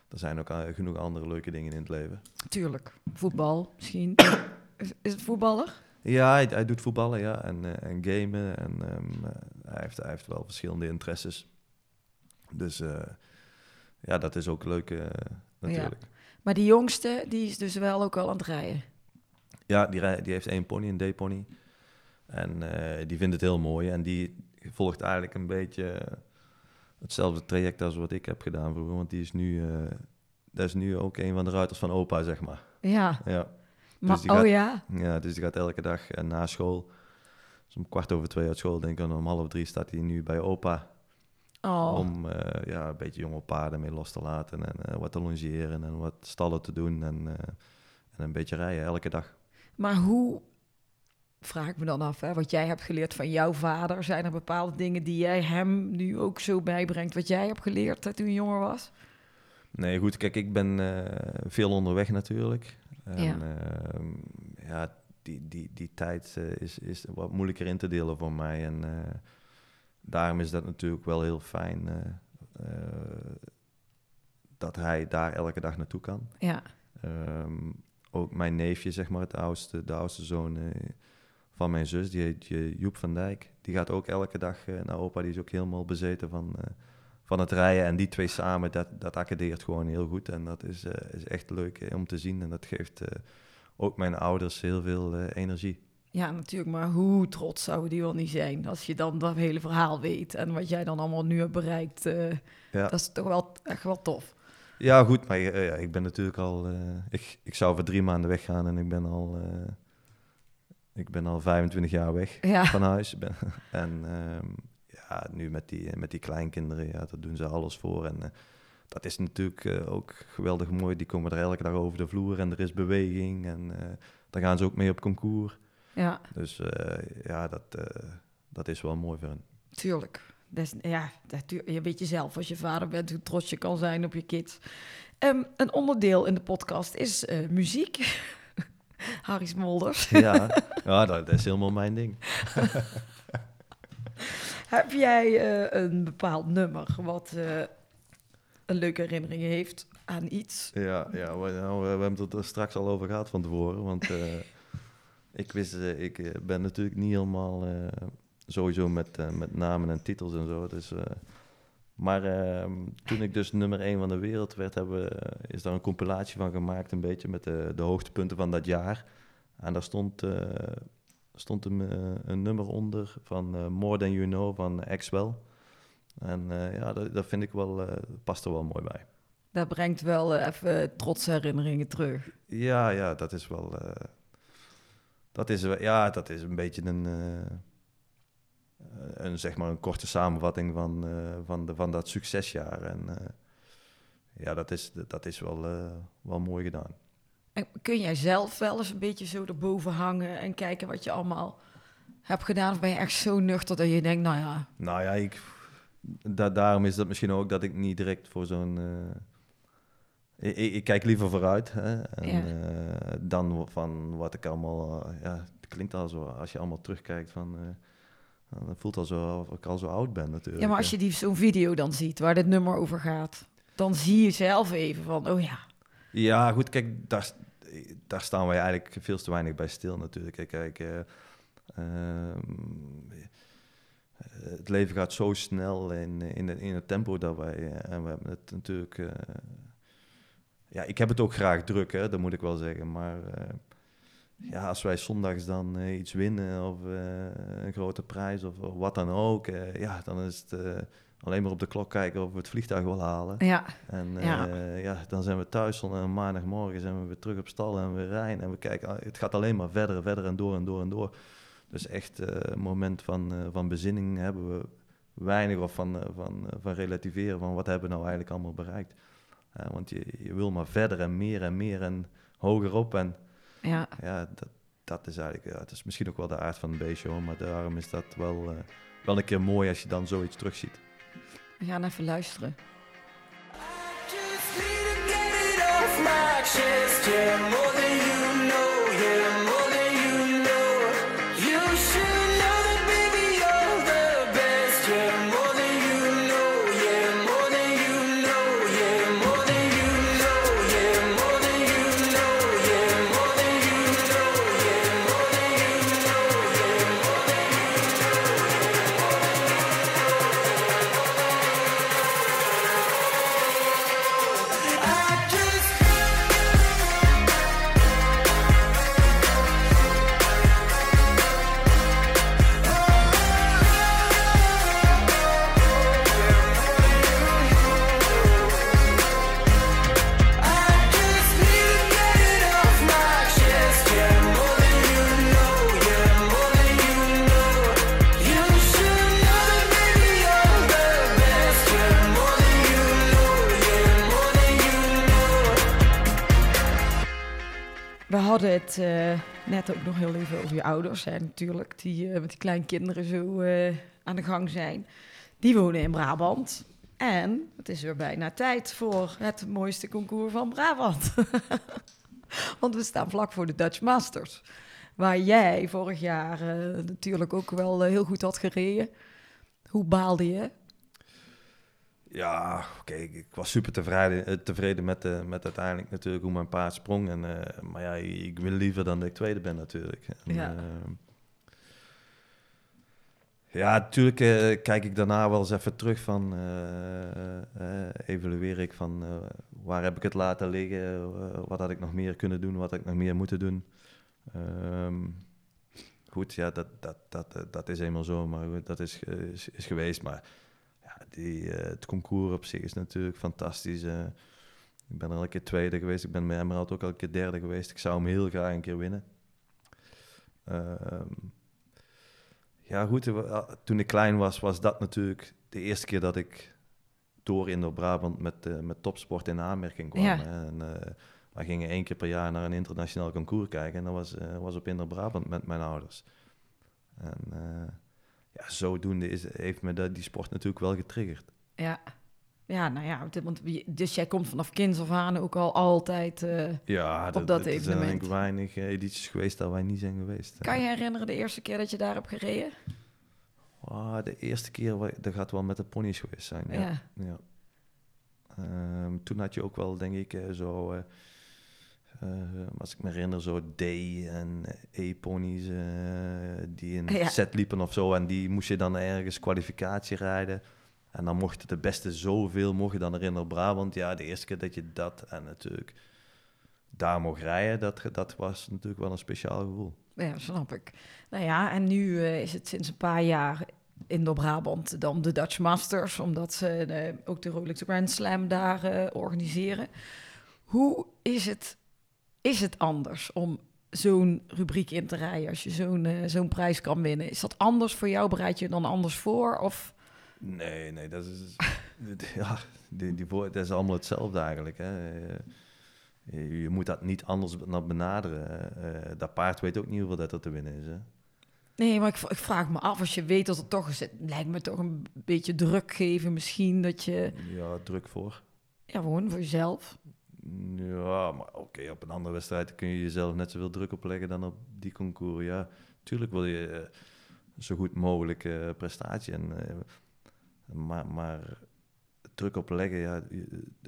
Speaker 2: er zijn ook genoeg andere leuke dingen in het leven.
Speaker 1: Tuurlijk, voetbal misschien. [coughs] is, is het voetballer?
Speaker 2: Ja, hij, hij doet voetballen, ja, en, eh, en gamen. En ehm, eh, hij, heeft, hij heeft wel verschillende interesses. Dus eh, ja, dat is ook leuk natuurlijk.
Speaker 1: Maar die jongste, die is dus wel ook al aan het rijden.
Speaker 2: Ja, die, rij- die heeft één pony, een D-pony. En die vindt het heel mooi. En die volgt eigenlijk een beetje hetzelfde traject als wat ik heb gedaan vroeger. Want die is nu, dat is nu ook een van de ruiters van opa, zeg maar.
Speaker 1: Ja,
Speaker 2: Ja,
Speaker 1: maar,
Speaker 2: die
Speaker 1: oh
Speaker 2: gaat-
Speaker 1: ja,
Speaker 2: ja dus die gaat elke dag eh, na school... Dus om kwart over twee uit school, denk ik, en om half drie staat hij nu bij opa.
Speaker 1: oh.
Speaker 2: Om eh, ja, een beetje jonge paarden mee los te laten. En eh, wat te longeren en wat stallen te doen. En, en een beetje rijden elke dag.
Speaker 1: Maar hoe, vraag ik me dan af, hè, wat jij hebt geleerd van jouw vader, zijn er bepaalde dingen die jij hem nu ook zo bijbrengt, wat jij hebt geleerd hè, toen je jonger was?
Speaker 2: Nee, goed, kijk, ik ben veel onderweg natuurlijk. En,
Speaker 1: Ja.
Speaker 2: ehm, ja, die, die, die tijd eh, is, is wat moeilijker in te delen voor mij. En eh, daarom is dat natuurlijk wel heel fijn eh, dat hij daar elke dag naartoe kan.
Speaker 1: Ja,
Speaker 2: Ehm, ook mijn neefje, zeg maar, het oudste, de oudste zoon van mijn zus, die heet Joep van Dijk. Die gaat ook elke dag naar opa, die is ook helemaal bezeten van, van het rijden. En die twee samen, dat, dat accadeert gewoon heel goed. En dat is, eh, is echt leuk eh, om te zien. En dat geeft eh, ook mijn ouders heel veel energie.
Speaker 1: ja, natuurlijk, maar hoe trots zouden die wel niet zijn als je dan dat hele verhaal weet en wat jij dan allemaal nu hebt bereikt.
Speaker 2: Ja.
Speaker 1: Dat is toch wel echt wel tof.
Speaker 2: Ja, goed, maar ja, ik ben natuurlijk al... ik, ik zou voor drie maanden weggaan en ik ben al... ik ben al 25 jaar weg.
Speaker 1: Ja,
Speaker 2: van huis. [laughs] En ehm, ja, nu met die, met die kleinkinderen, ja, daar doen ze alles voor. En eh, dat is natuurlijk eh, ook geweldig mooi. Die komen er elke dag over de vloer en er is beweging. En eh daar gaan ze ook mee op concours.
Speaker 1: ja,
Speaker 2: Dus ja, dat, dat is wel mooi voor hen.
Speaker 1: tuurlijk. Is, ja, dat, je weet jezelf als je vader bent hoe trots je kan zijn op je kids. Ehm, een onderdeel in de podcast is muziek. [laughs] Harry Smolders.
Speaker 2: ja, ja dat, dat is helemaal mijn ding. [laughs] [laughs]
Speaker 1: Heb jij eh, een bepaald nummer wat eh, een leuke herinnering heeft aan iets?
Speaker 2: Ja, ja we, nou, we hebben het er straks al over gehad van tevoren. Want eh, [laughs] ik wist, ik ben natuurlijk niet helemaal sowieso met, met namen en titels en zo. Dus, maar ehm, toen ik dus nummer 1 van de wereld werd, hebben, is daar een compilatie van gemaakt, een beetje met de, de hoogtepunten van dat jaar. En daar stond, stond een, eh, een nummer onder van eh, More Than You Know van Axwell. En eh, ja, dat, dat vind ik wel, past er wel mooi bij.
Speaker 1: Dat brengt wel even trotse herinneringen terug.
Speaker 2: Ja, ja, dat is wel. dat is, ja, dat is een beetje een, een, zeg maar een korte samenvatting van, van, de, van dat succesjaar. En ja, dat is, dat is wel, wel mooi gedaan.
Speaker 1: En kun jij zelf wel eens een beetje zo erboven hangen en kijken wat je allemaal hebt gedaan? Of ben je echt zo nuchter dat je denkt, nou ja,
Speaker 2: Nou ja, ik, da, daarom is dat misschien ook dat ik niet direct voor zo'n. eh, ik, ik, kijk liever vooruit hè, en,
Speaker 1: Ja.
Speaker 2: eh, dan van wat ik allemaal. eh, ja, het klinkt al zo als je allemaal terugkijkt van. dan voelt al zo of ik al zo oud ben natuurlijk.
Speaker 1: ja maar als je die, zo'n video dan ziet waar dit nummer over gaat, dan zie je zelf even van, oh ja,
Speaker 2: Ja, goed, kijk, daar, daar staan wij eigenlijk veel te weinig bij stil natuurlijk. Kijk, eh, ehm, het leven gaat zo snel in, in, het, tempo dat wij... eh, en we hebben het natuurlijk... eh, ja, ik heb het ook graag druk, hè, dat moet ik wel zeggen. Maar ja, als wij zondags dan iets winnen of een grote prijs of, of wat dan ook... ja, dan is het alleen maar op de klok kijken of we het vliegtuig wel halen.
Speaker 1: ja,
Speaker 2: En
Speaker 1: Ja.
Speaker 2: ja. ja, dan zijn we thuis en een maandagmorgen zijn we weer terug op stal en we rijden en we kijken, ah, het gaat alleen maar verder en verder en door en door en door. Dus echt eh, een moment van, eh, van bezinning hebben we weinig of van, eh, van, eh, van relativeren van wat hebben we nou eigenlijk allemaal bereikt. Eh, want je, je wil maar verder en meer en meer en hoger op en
Speaker 1: ja.
Speaker 2: ja, dat, dat is eigenlijk, ja, het is misschien ook wel de aard van de B-show, maar daarom is dat wel, eh, wel een keer mooi als je dan zoiets terugziet.
Speaker 1: We gaan even luisteren. Het eh, net ook nog heel even over je ouders, hè, natuurlijk, die eh, met die kleinkinderen zo eh, aan de gang zijn. Die wonen in Brabant. En het is weer bijna tijd voor het mooiste concours van Brabant. [laughs] Want we staan vlak voor de Dutch Masters. Waar jij vorig jaar natuurlijk ook wel heel goed had gereden. Hoe baalde je?
Speaker 2: Ja, oké, ik, was super tevreden, eh, tevreden met, eh, met uiteindelijk natuurlijk hoe mijn paard sprong. En, eh, maar ja, ik wil liever dan dat ik tweede ben natuurlijk. En,
Speaker 1: Ja.
Speaker 2: ja, natuurlijk kijk ik daarna wel eens even terug van, evalueer ik van waar heb ik het laten liggen, wat had ik nog meer kunnen doen, wat had ik nog meer moeten doen. Ehm, goed, ja, dat, dat, dat, dat is eenmaal zo, maar dat is, is, is geweest. Maar die, eh, het concours op zich is natuurlijk fantastisch. eh. ik ben er al een keer tweede geweest. Ik ben bij Emerald ook al een keer derde geweest. Ik zou hem heel graag een keer winnen. Ehm, ja, goed. eh, Toen ik klein was, was dat natuurlijk de eerste keer dat ik door in Brabant met, met topsport in aanmerking kwam.
Speaker 1: Ja.
Speaker 2: En, we gingen één keer per jaar naar een internationaal concours kijken. En dat was, was op Inder Brabant met mijn ouders. En ja, zodoende is, heeft me dat, die sport natuurlijk wel getriggerd.
Speaker 1: Ja. Ja, nou ja, want dus jij komt vanaf kinds af aan ook al altijd... eh,
Speaker 2: Ja,
Speaker 1: Op
Speaker 2: dat,
Speaker 1: dat
Speaker 2: er zijn denk ik
Speaker 1: evenement.
Speaker 2: weinig eh, edities geweest dat wij niet zijn geweest.
Speaker 1: kan je herinneren de eerste keer dat je daar hebt gereden?
Speaker 2: Ah, de eerste keer, dat gaat wel met de ponies geweest zijn. Ja.
Speaker 1: Ja.
Speaker 2: ja. Ehm, toen had je ook wel, denk ik, eh, zo... eh, als ik me herinner, zo D en E-ponies eh, die in
Speaker 1: Ja.
Speaker 2: set liepen of zo. En die moest je dan ergens kwalificatie rijden. En dan mochten de beste zoveel, mocht je dan erin op Brabant. Ja, de eerste keer dat je dat en natuurlijk daar mocht rijden, dat, dat was natuurlijk wel een speciaal gevoel.
Speaker 1: Ja, snap ik. Nou ja, en nu eh, is het sinds een paar jaar in Brabant dan de Dutch Masters, omdat ze ook de Rolex Grand Slam daar organiseren. Hoe is het, is het anders om zo'n rubriek in te rijden als je zo'n eh, zo'n prijs kan winnen? Is dat anders voor jou? Bereid je je dan anders voor? Of
Speaker 2: Nee, nee, dat is. [laughs] ja, die, die voor, dat is allemaal hetzelfde eigenlijk. Hè. Eh, Je, je moet dat niet anders benaderen. Eh, dat paard weet ook niet hoeveel dat er te winnen is. Hè.
Speaker 1: nee, maar ik, ik vraag me af als je weet dat er toch is. Het lijkt me toch een beetje druk geven, misschien dat je
Speaker 2: Ja, druk voor.
Speaker 1: ja gewoon voor jezelf.
Speaker 2: Ja, maar oké, op een andere wedstrijd kun je jezelf net zoveel druk opleggen dan op die concours. Ja, tuurlijk wil je eh, zo goed mogelijk eh, prestatie. En, eh, maar, maar druk opleggen, ja,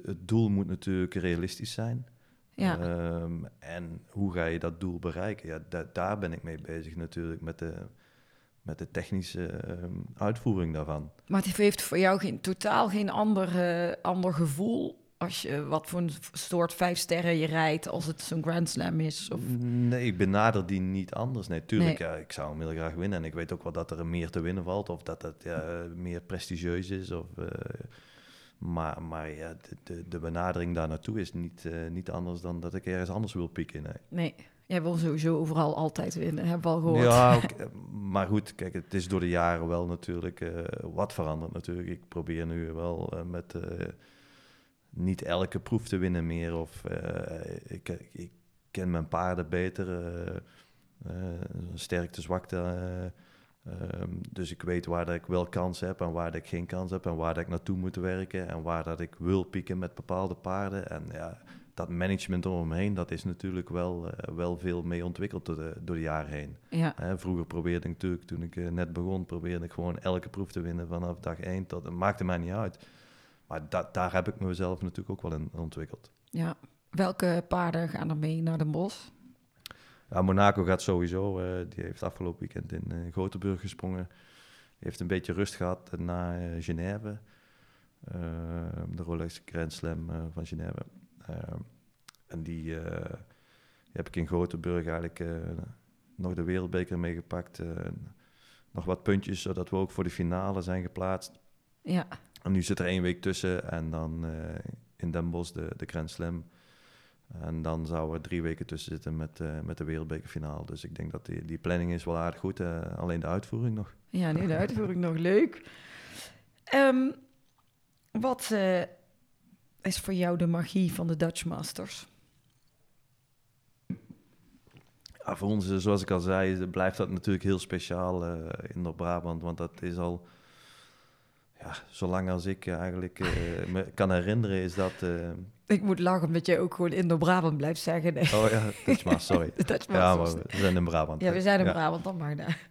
Speaker 2: het doel moet natuurlijk realistisch zijn.
Speaker 1: Ja.
Speaker 2: Ehm, en hoe ga je dat doel bereiken? Ja, da- daar ben ik mee bezig natuurlijk met de, met de technische ehm, uitvoering daarvan.
Speaker 1: Maar het heeft voor jou geen, totaal geen ander, ander gevoel als je wat voor een soort vijf sterren je rijdt als het zo'n Grand Slam is. Of,
Speaker 2: Nee, ik benader die niet anders. Nee, tuurlijk,
Speaker 1: Nee.
Speaker 2: Ja, ik zou hem heel graag winnen. En ik weet ook wel dat er meer te winnen valt. Of dat het ja, meer prestigieus is. Of, eh, maar maar ja, de, de, de benadering daar naartoe is niet, eh, niet anders dan dat ik ergens anders wil pieken. Nee.
Speaker 1: nee, jij wil sowieso overal altijd winnen, hebben we al gehoord.
Speaker 2: Ja, [laughs] maar goed, kijk, het is door de jaren wel natuurlijk eh, wat veranderd natuurlijk. Ik probeer nu wel eh, met eh, niet elke proef te winnen meer. Of eh, ik, ik ken mijn paarden beter, eh eh, sterkte, zwakte. eh, ehm, dus ik weet waar dat ik wel kans heb en waar dat ik geen kans heb. En waar dat ik naartoe moet werken en waar dat ik wil pieken met bepaalde paarden. En ja, dat management omheen, dat is natuurlijk wel, wel veel mee ontwikkeld door de, door de jaren heen.
Speaker 1: Ja,
Speaker 2: Hè, vroeger probeerde ik natuurlijk, toen ik net begon, probeerde ik gewoon elke proef te winnen vanaf dag één tot. Maakte mij niet uit. Maar da- daar heb ik mezelf natuurlijk ook wel in ontwikkeld.
Speaker 1: ja. Welke paarden gaan er mee naar de bos?
Speaker 2: Ja, Monaco gaat sowieso. eh, die heeft afgelopen weekend in eh Gothenburg gesprongen. Heeft een beetje rust gehad na eh, Genève. Eh, de Rolex Grand Slam van Genève. Eh, en die, die heb ik in Gothenburg eigenlijk nog de wereldbeker meegepakt. nog wat puntjes, zodat we ook voor de finale zijn geplaatst.
Speaker 1: Ja,
Speaker 2: En nu zit er één week tussen en dan eh, in Den Bosch de, de Grand Slam. En dan zou er drie weken tussen zitten met, eh, met de wereldbekerfinale. Dus ik denk dat die, die planning is wel aardig goed. eh, alleen de uitvoering nog.
Speaker 1: ja nu de uitvoering nog [laughs] leuk. Ehm, wat is voor jou de magie van de Dutch Masters?
Speaker 2: Ja, voor ons, zoals ik al zei, blijft dat natuurlijk heel speciaal in Noord-Brabant. Want dat is al, ja, zolang als ik eh, eigenlijk eh, me kan herinneren, is dat... eh,
Speaker 1: Ik moet lachen omdat jij ook gewoon Indo-Brabant blijft zeggen. Nee,
Speaker 2: oh ja, dat is maar, sorry. [laughs]
Speaker 1: de
Speaker 2: Ja, maar we zijn in Brabant.
Speaker 1: Ja, we zijn in
Speaker 2: Ja.
Speaker 1: Brabant, dan maar daar.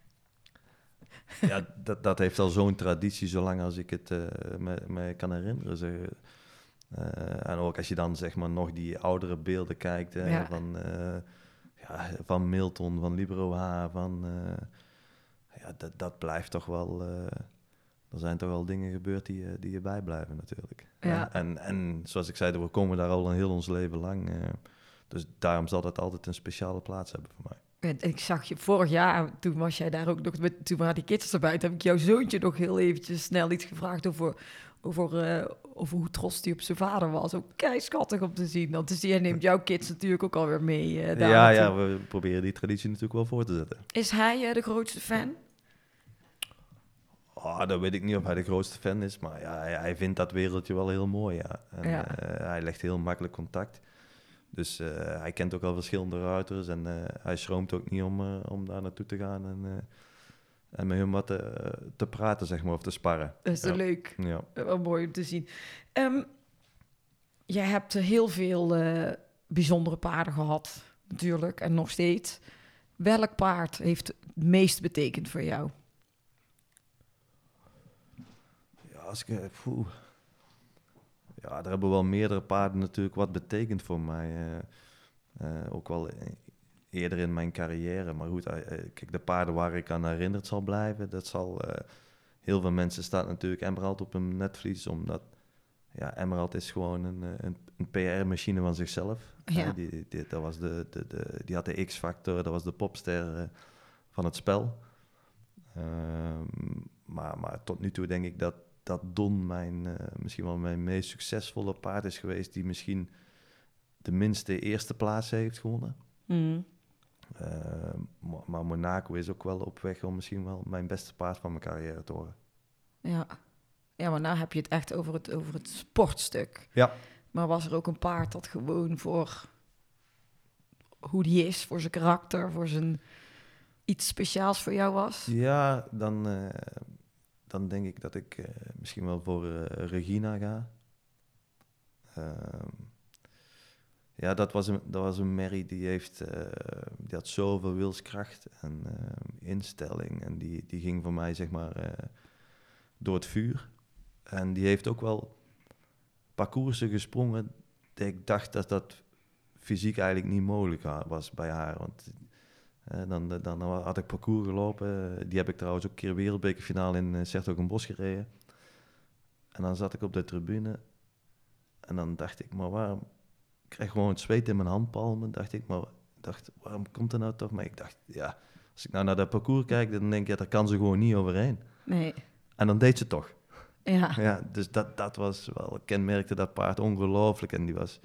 Speaker 2: Ja, dat, dat heeft al zo'n traditie, zolang als ik het eh, me, me kan herinneren. Zeg. Eh, en ook als je dan zeg maar nog die oudere beelden kijkt hè,
Speaker 1: Ja.
Speaker 2: van, eh, ja, van Milton, van Libero H, van, eh, ja, dat, dat blijft toch wel... eh, er zijn toch wel dingen gebeurd die, je- die je bijblijven natuurlijk.
Speaker 1: Ja.
Speaker 2: En, en zoals ik zei, we komen daar al een heel ons leven lang. eh, dus daarom zal dat altijd een speciale plaats hebben voor mij.
Speaker 1: Ik zag je vorig jaar, toen was jij daar ook nog, met, toen waren die kids erbij, toen heb ik jouw zoontje nog heel eventjes snel iets gevraagd over, over, eh, over hoe trots hij op zijn vader was. Ook kei schattig om te zien. Want dus jij neemt jouw kids natuurlijk ook alweer mee eh, daar
Speaker 2: Ja, ja, we proberen die traditie natuurlijk wel voor te zetten.
Speaker 1: Is hij eh, de grootste fan?
Speaker 2: Oh, dat weet ik niet of hij de grootste fan is, maar ja, hij, hij vindt dat wereldje wel heel mooi. Ja. En,
Speaker 1: Ja.
Speaker 2: eh, hij legt heel makkelijk contact. Dus eh, hij kent ook al verschillende ruiters en eh, hij schroomt ook niet om, om daar naartoe te gaan. En, en met hun wat te, te praten, zeg maar, of te sparren.
Speaker 1: Dat is
Speaker 2: Ja.
Speaker 1: leuk.
Speaker 2: Ja.
Speaker 1: Wel mooi om te zien. Ehm, jij hebt heel veel bijzondere paarden gehad, natuurlijk, en nog steeds. Welk paard heeft het meest betekend voor jou?
Speaker 2: Ja, als ik... eh, poeh. Ja, er hebben wel meerdere paarden natuurlijk wat betekend voor mij. eh. Eh, ook wel eh, eerder in mijn carrière. Maar goed, eh, kijk, de paarden waar ik aan herinnerd zal blijven, dat zal... heel veel mensen staat natuurlijk Emerald op een netvlies, omdat... Ja, Emerald is gewoon een, een, een PR-machine van zichzelf.
Speaker 1: Ja.
Speaker 2: Die, die, dat was de, de, de, die had de X-factor, dat was de popster van het spel. Ehm, maar, maar tot nu toe denk ik dat, dat Don mijn, eh, misschien wel mijn meest succesvolle paard is geweest... die misschien de minste eerste plaats heeft gewonnen.
Speaker 1: Mm.
Speaker 2: Ehm, maar, Monaco is ook wel op weg om misschien wel mijn beste paard van mijn carrière te worden.
Speaker 1: Ja. ja, maar nou heb je het echt over het, over het sportstuk.
Speaker 2: Ja.
Speaker 1: Maar was er ook een paard dat gewoon voor hoe die is, voor zijn karakter, voor zijn iets speciaals voor jou was?
Speaker 2: Ja, dan, eh, dan denk ik dat ik eh, misschien wel voor eh, Regina ga. Ehm, ja, dat was een, dat was een merrie die, heeft, eh, die had zoveel wilskracht en instelling. En die, die ging voor mij, zeg maar, door het vuur. En die heeft ook wel parcoursen gesprongen ik dacht dat dat fysiek eigenlijk niet mogelijk wa- was bij haar. Want dan, dan had ik parcours gelopen. Die heb ik trouwens ook een keer wereldbekerfinale in uh, Sertogenbosch gereden. En dan zat ik op de tribune. En dan dacht ik, maar waarom... Ik krijg gewoon het zweet in mijn handpalmen. Dacht ik, maar dacht, waarom komt er nou toch? Maar ik dacht, ja, als ik nou naar dat parcours kijk, dan denk ik, ja, daar kan ze gewoon niet overheen.
Speaker 1: Nee.
Speaker 2: En dan deed ze toch.
Speaker 1: Ja.
Speaker 2: Ja, dus dat, dat was wel, kenmerkte dat paard ongelooflijk. En die was,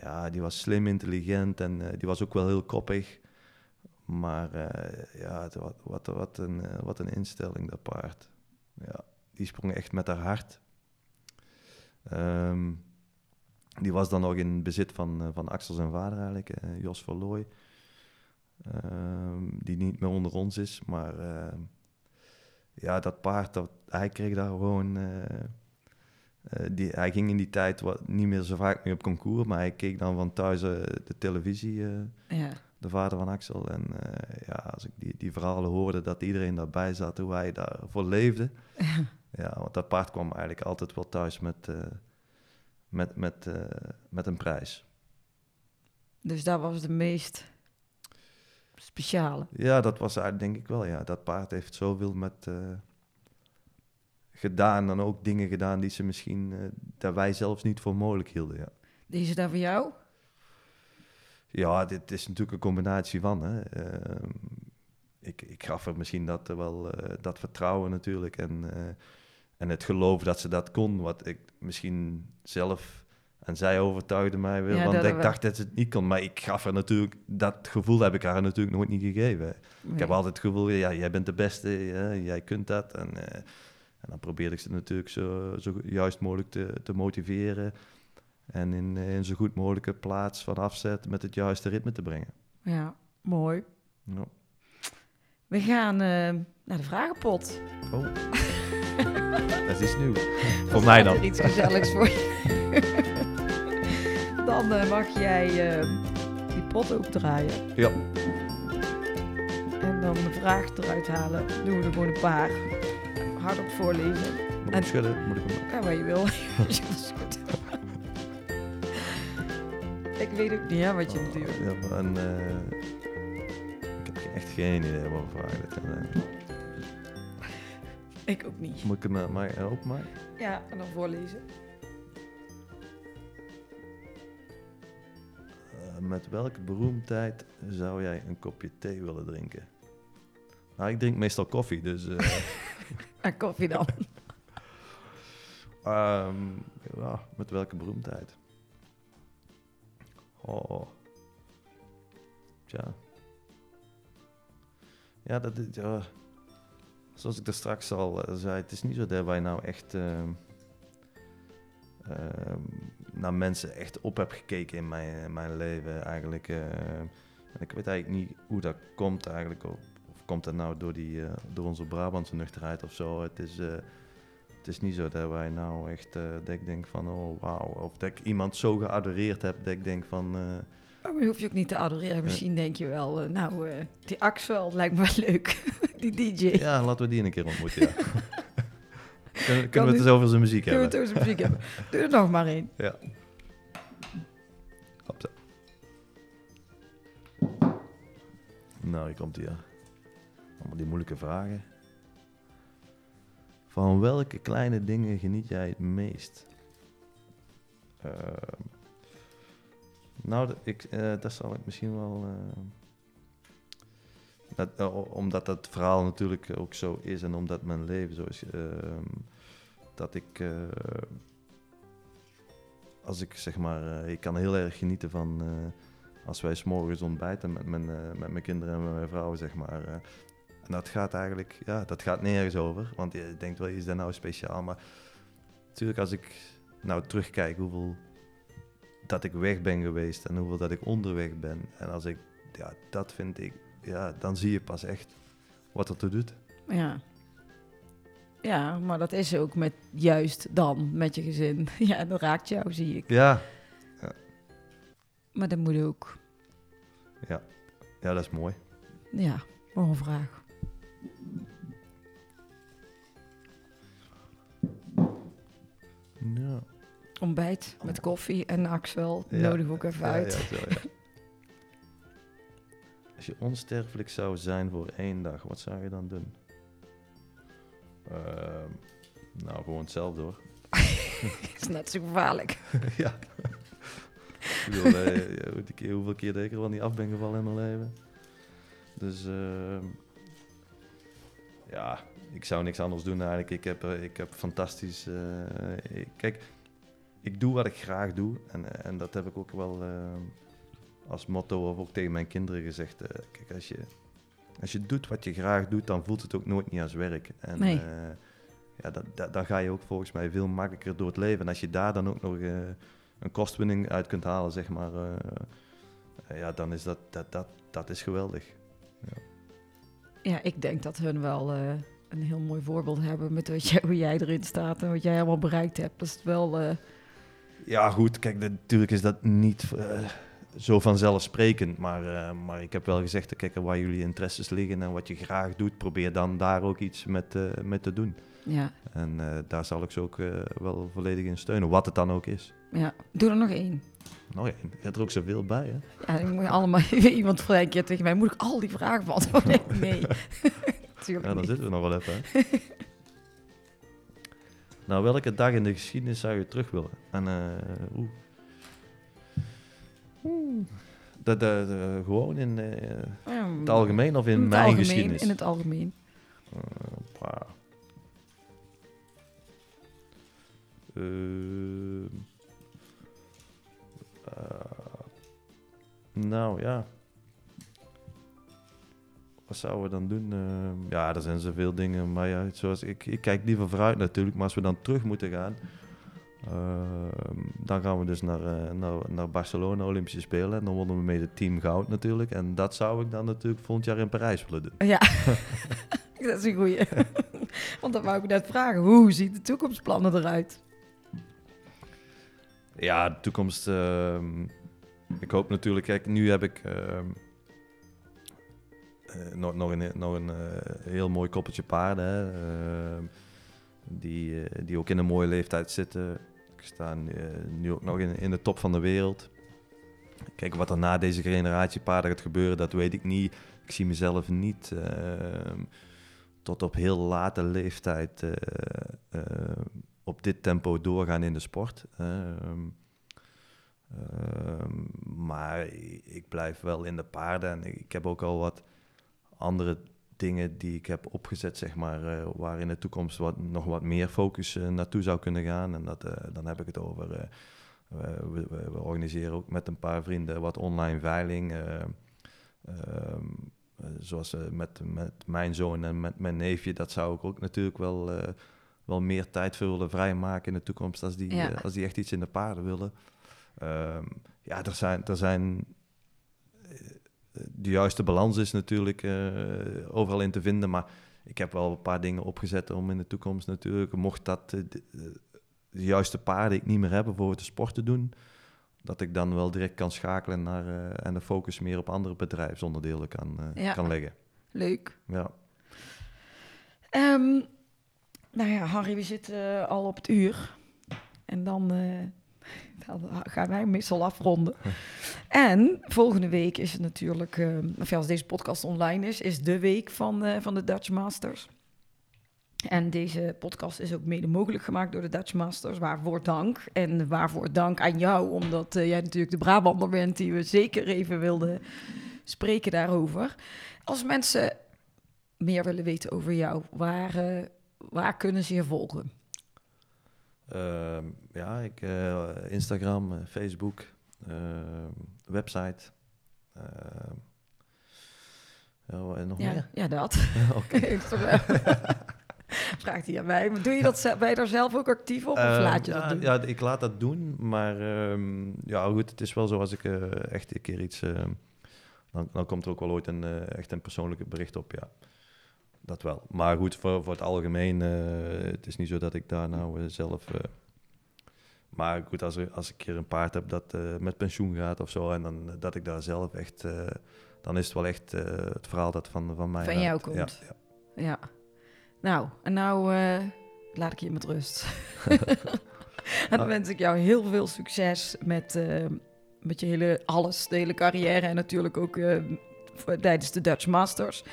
Speaker 2: ja, die was slim, intelligent en eh, die was ook wel heel koppig. Maar eh, ja, het, wat, wat, wat, een, eh, wat een instelling, dat paard. Ja, die sprong echt met haar hart. Ehm, die was dan nog in bezit van, eh, van Axel zijn vader eigenlijk, Jos Verlooy. Ehm, die niet meer onder ons is, maar ja, dat paard, dat, hij kreeg daar gewoon... die, hij ging in die tijd wat, niet meer zo vaak meer op concours, maar hij keek dan van thuis de televisie,
Speaker 1: ja.
Speaker 2: De vader van Axel. En eh, ja, als ik die, die verhalen hoorde dat iedereen daarbij zat, hoe hij daarvoor leefde. [laughs] ja, want dat paard kwam eigenlijk altijd wel thuis met, eh, met, met, eh, met een prijs.
Speaker 1: Dus dat was de meest speciale.
Speaker 2: Ja, dat was eigenlijk denk ik wel, ja. Dat paard heeft zoveel met gedaan en ook dingen gedaan die ze misschien, dat wij zelfs niet voor mogelijk hielden, ja.
Speaker 1: Deze daar voor jou?
Speaker 2: Ja, dit is natuurlijk een combinatie van. Hè. Ehm, ik, ik gaf er misschien dat, wel, eh, dat vertrouwen natuurlijk en, eh, en het geloof dat ze dat kon, wat ik misschien zelf en zij overtuigde mij weer,
Speaker 1: Ja,
Speaker 2: want ik dacht dat ze het niet kon. Maar ik gaf er natuurlijk, dat gevoel heb ik haar natuurlijk nooit niet gegeven. Ik heb altijd het gevoel, ja, jij bent de beste, ja, jij kunt dat. En, eh, en dan probeerde ik ze natuurlijk zo, zo juist mogelijk te, te motiveren. En in, in zo goed mogelijke plaats van afzet met het juiste ritme te brengen.
Speaker 1: Ja, mooi.
Speaker 2: Ja.
Speaker 1: We gaan eh, naar de vragenpot.
Speaker 2: Oh, [laughs] dat is nieuw. Voor mij dan.
Speaker 1: iets gezelligs voor je. [laughs] Dan eh, mag jij eh, die pot opdraaien.
Speaker 2: Ja.
Speaker 1: En dan de vraag eruit halen. Doen we er gewoon een paar. Hardop voorlezen.
Speaker 2: Moet ik
Speaker 1: En-
Speaker 2: schudden? Moet ik hem...
Speaker 1: Ja, wat je wil. [laughs] Ik weet ook niet hè, wat je moet doen.
Speaker 2: Ja, maar een, eh, ik heb echt geen idee wat voor vraag dit kan zijn.
Speaker 1: Ik ook niet.
Speaker 2: Moet ik hem eh, maar openmaken?
Speaker 1: Ja, en dan voorlezen.
Speaker 2: Eh, met welke beroemdheid zou jij een kopje thee willen drinken? Nou, ik drink meestal koffie, dus... eh, [laughs]
Speaker 1: En koffie dan. [laughs]
Speaker 2: Ehm, ja, met welke beroemdheid? Oh. Tja. Ja, dat is, ja, zoals ik er straks al eh, zei, het is niet zo dat wij nou echt ehm, ehm, naar mensen echt op heb gekeken in mijn, in mijn leven eigenlijk. eh. Ik weet eigenlijk niet hoe dat komt eigenlijk, of, of komt dat nou door, die, eh, door onze Brabantse nuchterheid of zo. Het is, eh, het is niet zo dat wij nou echt, eh, dat ik denk van, oh wauw. Of dat ik iemand zo geadoreerd heb dat ik denk van... eh,
Speaker 1: Oh, maar hoef je ook niet te adoreren. Misschien denk je wel, eh, nou, die Axel lijkt me wel leuk. [laughs] die DJ.
Speaker 2: ja, laten we die een keer ontmoeten, ja. kunnen [laughs] kunnen we het eens over zijn muziek
Speaker 1: Kunnen we
Speaker 2: hebben?
Speaker 1: het over zijn muziek hebben? [laughs] Doe er nog maar één.
Speaker 2: Ja. Hopsa. Nou, hier komt hij. Allemaal die moeilijke vragen. Van welke kleine dingen geniet jij het meest? Ehm, nou, ik, eh, dat zal ik misschien wel. eh, dat, eh, omdat dat verhaal natuurlijk ook zo is en omdat mijn leven zo is. ehm, dat ik. als ik zeg maar, eh, ik kan heel erg genieten van als wij s'morgens ontbijten met mijn, met mijn kinderen en met mijn vrouw, zeg maar. En dat gaat eigenlijk, ja, dat gaat nergens over. Want je denkt wel, is dat nou speciaal? Maar natuurlijk als ik nou terugkijk hoeveel dat ik weg ben geweest en hoeveel dat ik onderweg ben. En als ik, ja, dat vind ik, ja, dan zie je pas echt wat er doet.
Speaker 1: Ja. Ja, maar dat is ook met juist dan, met je gezin. [laughs] Ja, dat raakt jou, zie ik.
Speaker 2: Ja,
Speaker 1: Maar dat moet ook.
Speaker 2: ja, ja, dat is mooi.
Speaker 1: Ja, nog een vraag.
Speaker 2: Ja.
Speaker 1: Ontbijt met koffie en Axel.
Speaker 2: Ja.
Speaker 1: Nodig ook even uit.
Speaker 2: ja, zo, ja. [laughs] Als je onsterfelijk zou zijn voor één dag, wat zou je dan doen? Ehm, nou, gewoon hetzelfde hoor. [laughs]
Speaker 1: is net zo gevaarlijk. [laughs]
Speaker 2: ja. Ik bedoel, eh, hoeveel keer dat ik er wel niet af ben gevallen in mijn leven. Dus ehm, ja, ik zou niks anders doen eigenlijk. Ik heb, eh, ik heb fantastisch... eh, ik- kijk, ik doe wat ik graag doe. En, en dat heb ik ook wel als motto of ook tegen mijn kinderen gezegd. eh, kijk, als je, als je doet wat je graag doet, dan voelt het ook nooit niet als werk. En,
Speaker 1: Nee.
Speaker 2: eh, ja, dat, dat, dan ga je ook volgens mij veel makkelijker door het leven. En als je daar dan ook nog eh, een kostwinning uit kunt halen, zeg maar, eh, eh, ja, dan is dat, dat, dat, dat is geweldig.
Speaker 1: Ja, ik denk dat hun wel eh, een heel mooi voorbeeld hebben met wat jij, hoe jij erin staat en wat jij allemaal bereikt hebt. Dat is het wel. eh,
Speaker 2: Ja, goed, kijk, natuurlijk is dat niet eh, zo vanzelfsprekend. Maar, eh, maar ik heb wel gezegd, kijk, waar jullie interesses liggen en wat je graag doet, probeer dan daar ook iets met, met te doen.
Speaker 1: ja,
Speaker 2: En daar zal ik ze ook wel volledig in steunen, wat het dan ook is.
Speaker 1: ja, doe er nog één.
Speaker 2: Nou ja, je hebt er ook zoveel bij, hè?
Speaker 1: Ja, dan moet allemaal [laughs] iemand vraagt tegen mij: moet ik al die vragen beantwoorden? [laughs] Nee. [laughs] Tuurlijk
Speaker 2: Ja, dan
Speaker 1: niet.
Speaker 2: zitten we nog wel even, hè? [laughs] nou, welke dag in de geschiedenis zou je terug willen? En, eh oeh. Oeh. Dat, dat, dat, gewoon in eh,
Speaker 1: Ja,
Speaker 2: het algemeen of in, mijn
Speaker 1: algemeen,
Speaker 2: geschiedenis?
Speaker 1: In het algemeen.
Speaker 2: Eh. Ehm. Eh, nou ja. Wat zouden we dan doen? Ehm, ja, er zijn zoveel dingen. Maar ja, zoals ik, ik kijk liever vooruit natuurlijk. Maar als we dan terug moeten gaan. ehm, dan gaan we dus naar, eh, naar, naar Barcelona Olympische Spelen. En dan wonnen we mee het team goud natuurlijk. En dat zou ik dan natuurlijk volgend jaar in Parijs willen doen.
Speaker 1: Ja, [laughs] [laughs] dat is een goeie. [laughs] Want dat wou ik net vragen. Hoe ziet de toekomstplannen eruit?
Speaker 2: Ja, de toekomst. ehm, ik hoop natuurlijk, kijk, nu heb ik nog, nog een, nog een eh, heel mooi koppeltje paarden. Hè, ehm, die, eh, die ook in een mooie leeftijd zitten. Ik sta eh, nu ook nog in, in de top van de wereld. Kijk, wat er na deze generatie paarden gaat gebeuren, dat weet ik niet. Ik zie mezelf niet ehm, tot op heel late leeftijd eh, eh, op dit tempo doorgaan in de sport. Ehm, maar ik blijf wel in de paarden en ik heb ook al wat andere dingen die ik heb opgezet, zeg maar, eh, waar in de toekomst wat, nog wat meer focus eh, naartoe zou kunnen gaan. En dat, eh, dan heb ik het over, we, we, organiseren ook met een paar vrienden wat online veiling. eh, ehm, eh, zoals met, met mijn zoon en met mijn neefje, dat zou ik ook natuurlijk wel, wel meer tijd voor willen vrijmaken in de toekomst als die,
Speaker 1: Ja.
Speaker 2: als die echt iets in de paarden willen. Ehm, ja, er zijn, er zijn de juiste balans is natuurlijk eh, overal in te vinden. Maar ik heb wel een paar dingen opgezet om in de toekomst natuurlijk, mocht dat eh, de, de juiste paarden ik niet meer heb voor de sport te doen, dat ik dan wel direct kan schakelen naar, eh, en de focus meer op andere bedrijfsonderdelen kan, eh,
Speaker 1: Ja.
Speaker 2: kan leggen.
Speaker 1: Leuk.
Speaker 2: Ja.
Speaker 1: Ehm, nou ja, Harry, we zitten eh, al op het uur. En dan, eh, dan gaan wij meestal afronden. En volgende week is het natuurlijk, eh, of als deze podcast online is, is de week van, eh, van de Dutch Masters. En deze podcast is ook mede mogelijk gemaakt door de Dutch Masters. Waarvoor dank. En waarvoor dank aan jou, omdat eh, jij natuurlijk de Brabander bent die we zeker even wilden spreken daarover. Als mensen meer willen weten over jou, waar, waar kunnen ze je volgen?
Speaker 2: Ehm, ja, ik, eh, Instagram, eh, Facebook, ehm, website. ehm, ja, en nog
Speaker 1: Ja,
Speaker 2: meer?
Speaker 1: ja dat. [laughs] [laughs]
Speaker 2: Oké. [laughs]
Speaker 1: Vraagt hij aan mij. Maar doe je dat, ben je daar zelf ook actief op of laat je dat doen?
Speaker 2: Ja, ik laat dat doen, maar ja, goed, het is wel zo als ik eh, echt een keer iets... dan, dan komt er ook wel ooit een, echt een persoonlijke bericht op, ja. Dat wel. Maar goed, voor, voor het algemeen, eh, het is niet zo dat ik daar nou eh, zelf... eh, maar goed, als, er, als ik keer een paard heb dat met pensioen gaat of zo, en dan, dat ik daar zelf echt... dan is het wel echt het verhaal dat van, van mij...
Speaker 1: Van jou komt.
Speaker 2: ja.
Speaker 1: Ja. Nou, en nou laat ik je met rust. en [laughs] dan wens ik jou heel veel succes met, met je hele alles, de hele carrière en natuurlijk ook tijdens de Dutch Masters.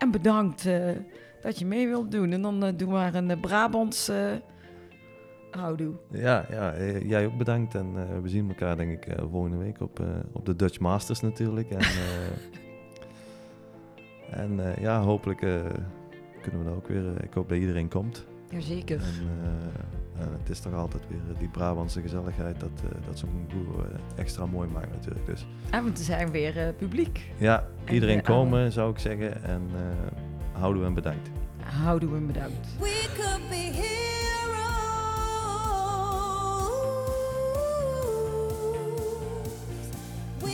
Speaker 1: En bedankt eh, dat je mee wilt doen. En dan eh, doen we maar een uh, Brabants eh houdoe.
Speaker 2: Ja, ja eh, jij ook bedankt. En eh, we zien elkaar denk ik eh, volgende week op, eh, op de Dutch Masters natuurlijk. En, eh, [laughs] en eh, ja, hopelijk eh, kunnen we daar ook weer... eh, ik hoop dat iedereen komt.
Speaker 1: Jazeker.
Speaker 2: En eh, en het is toch altijd weer eh, die Brabantse gezelligheid dat, eh, dat zo'n boer extra mooi maakt natuurlijk. Dus
Speaker 1: En we zijn weer eh, publiek.
Speaker 2: ja,
Speaker 1: En,
Speaker 2: iedereen komen zou ik zeggen. En eh houden we en bedankt.
Speaker 1: Houdoe en bedankt.
Speaker 3: We could be heroes.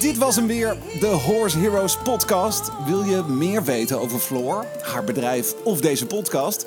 Speaker 4: Dit was hem weer, de Horse Heroes podcast. Wil je meer weten over Floor, haar bedrijf of deze podcast?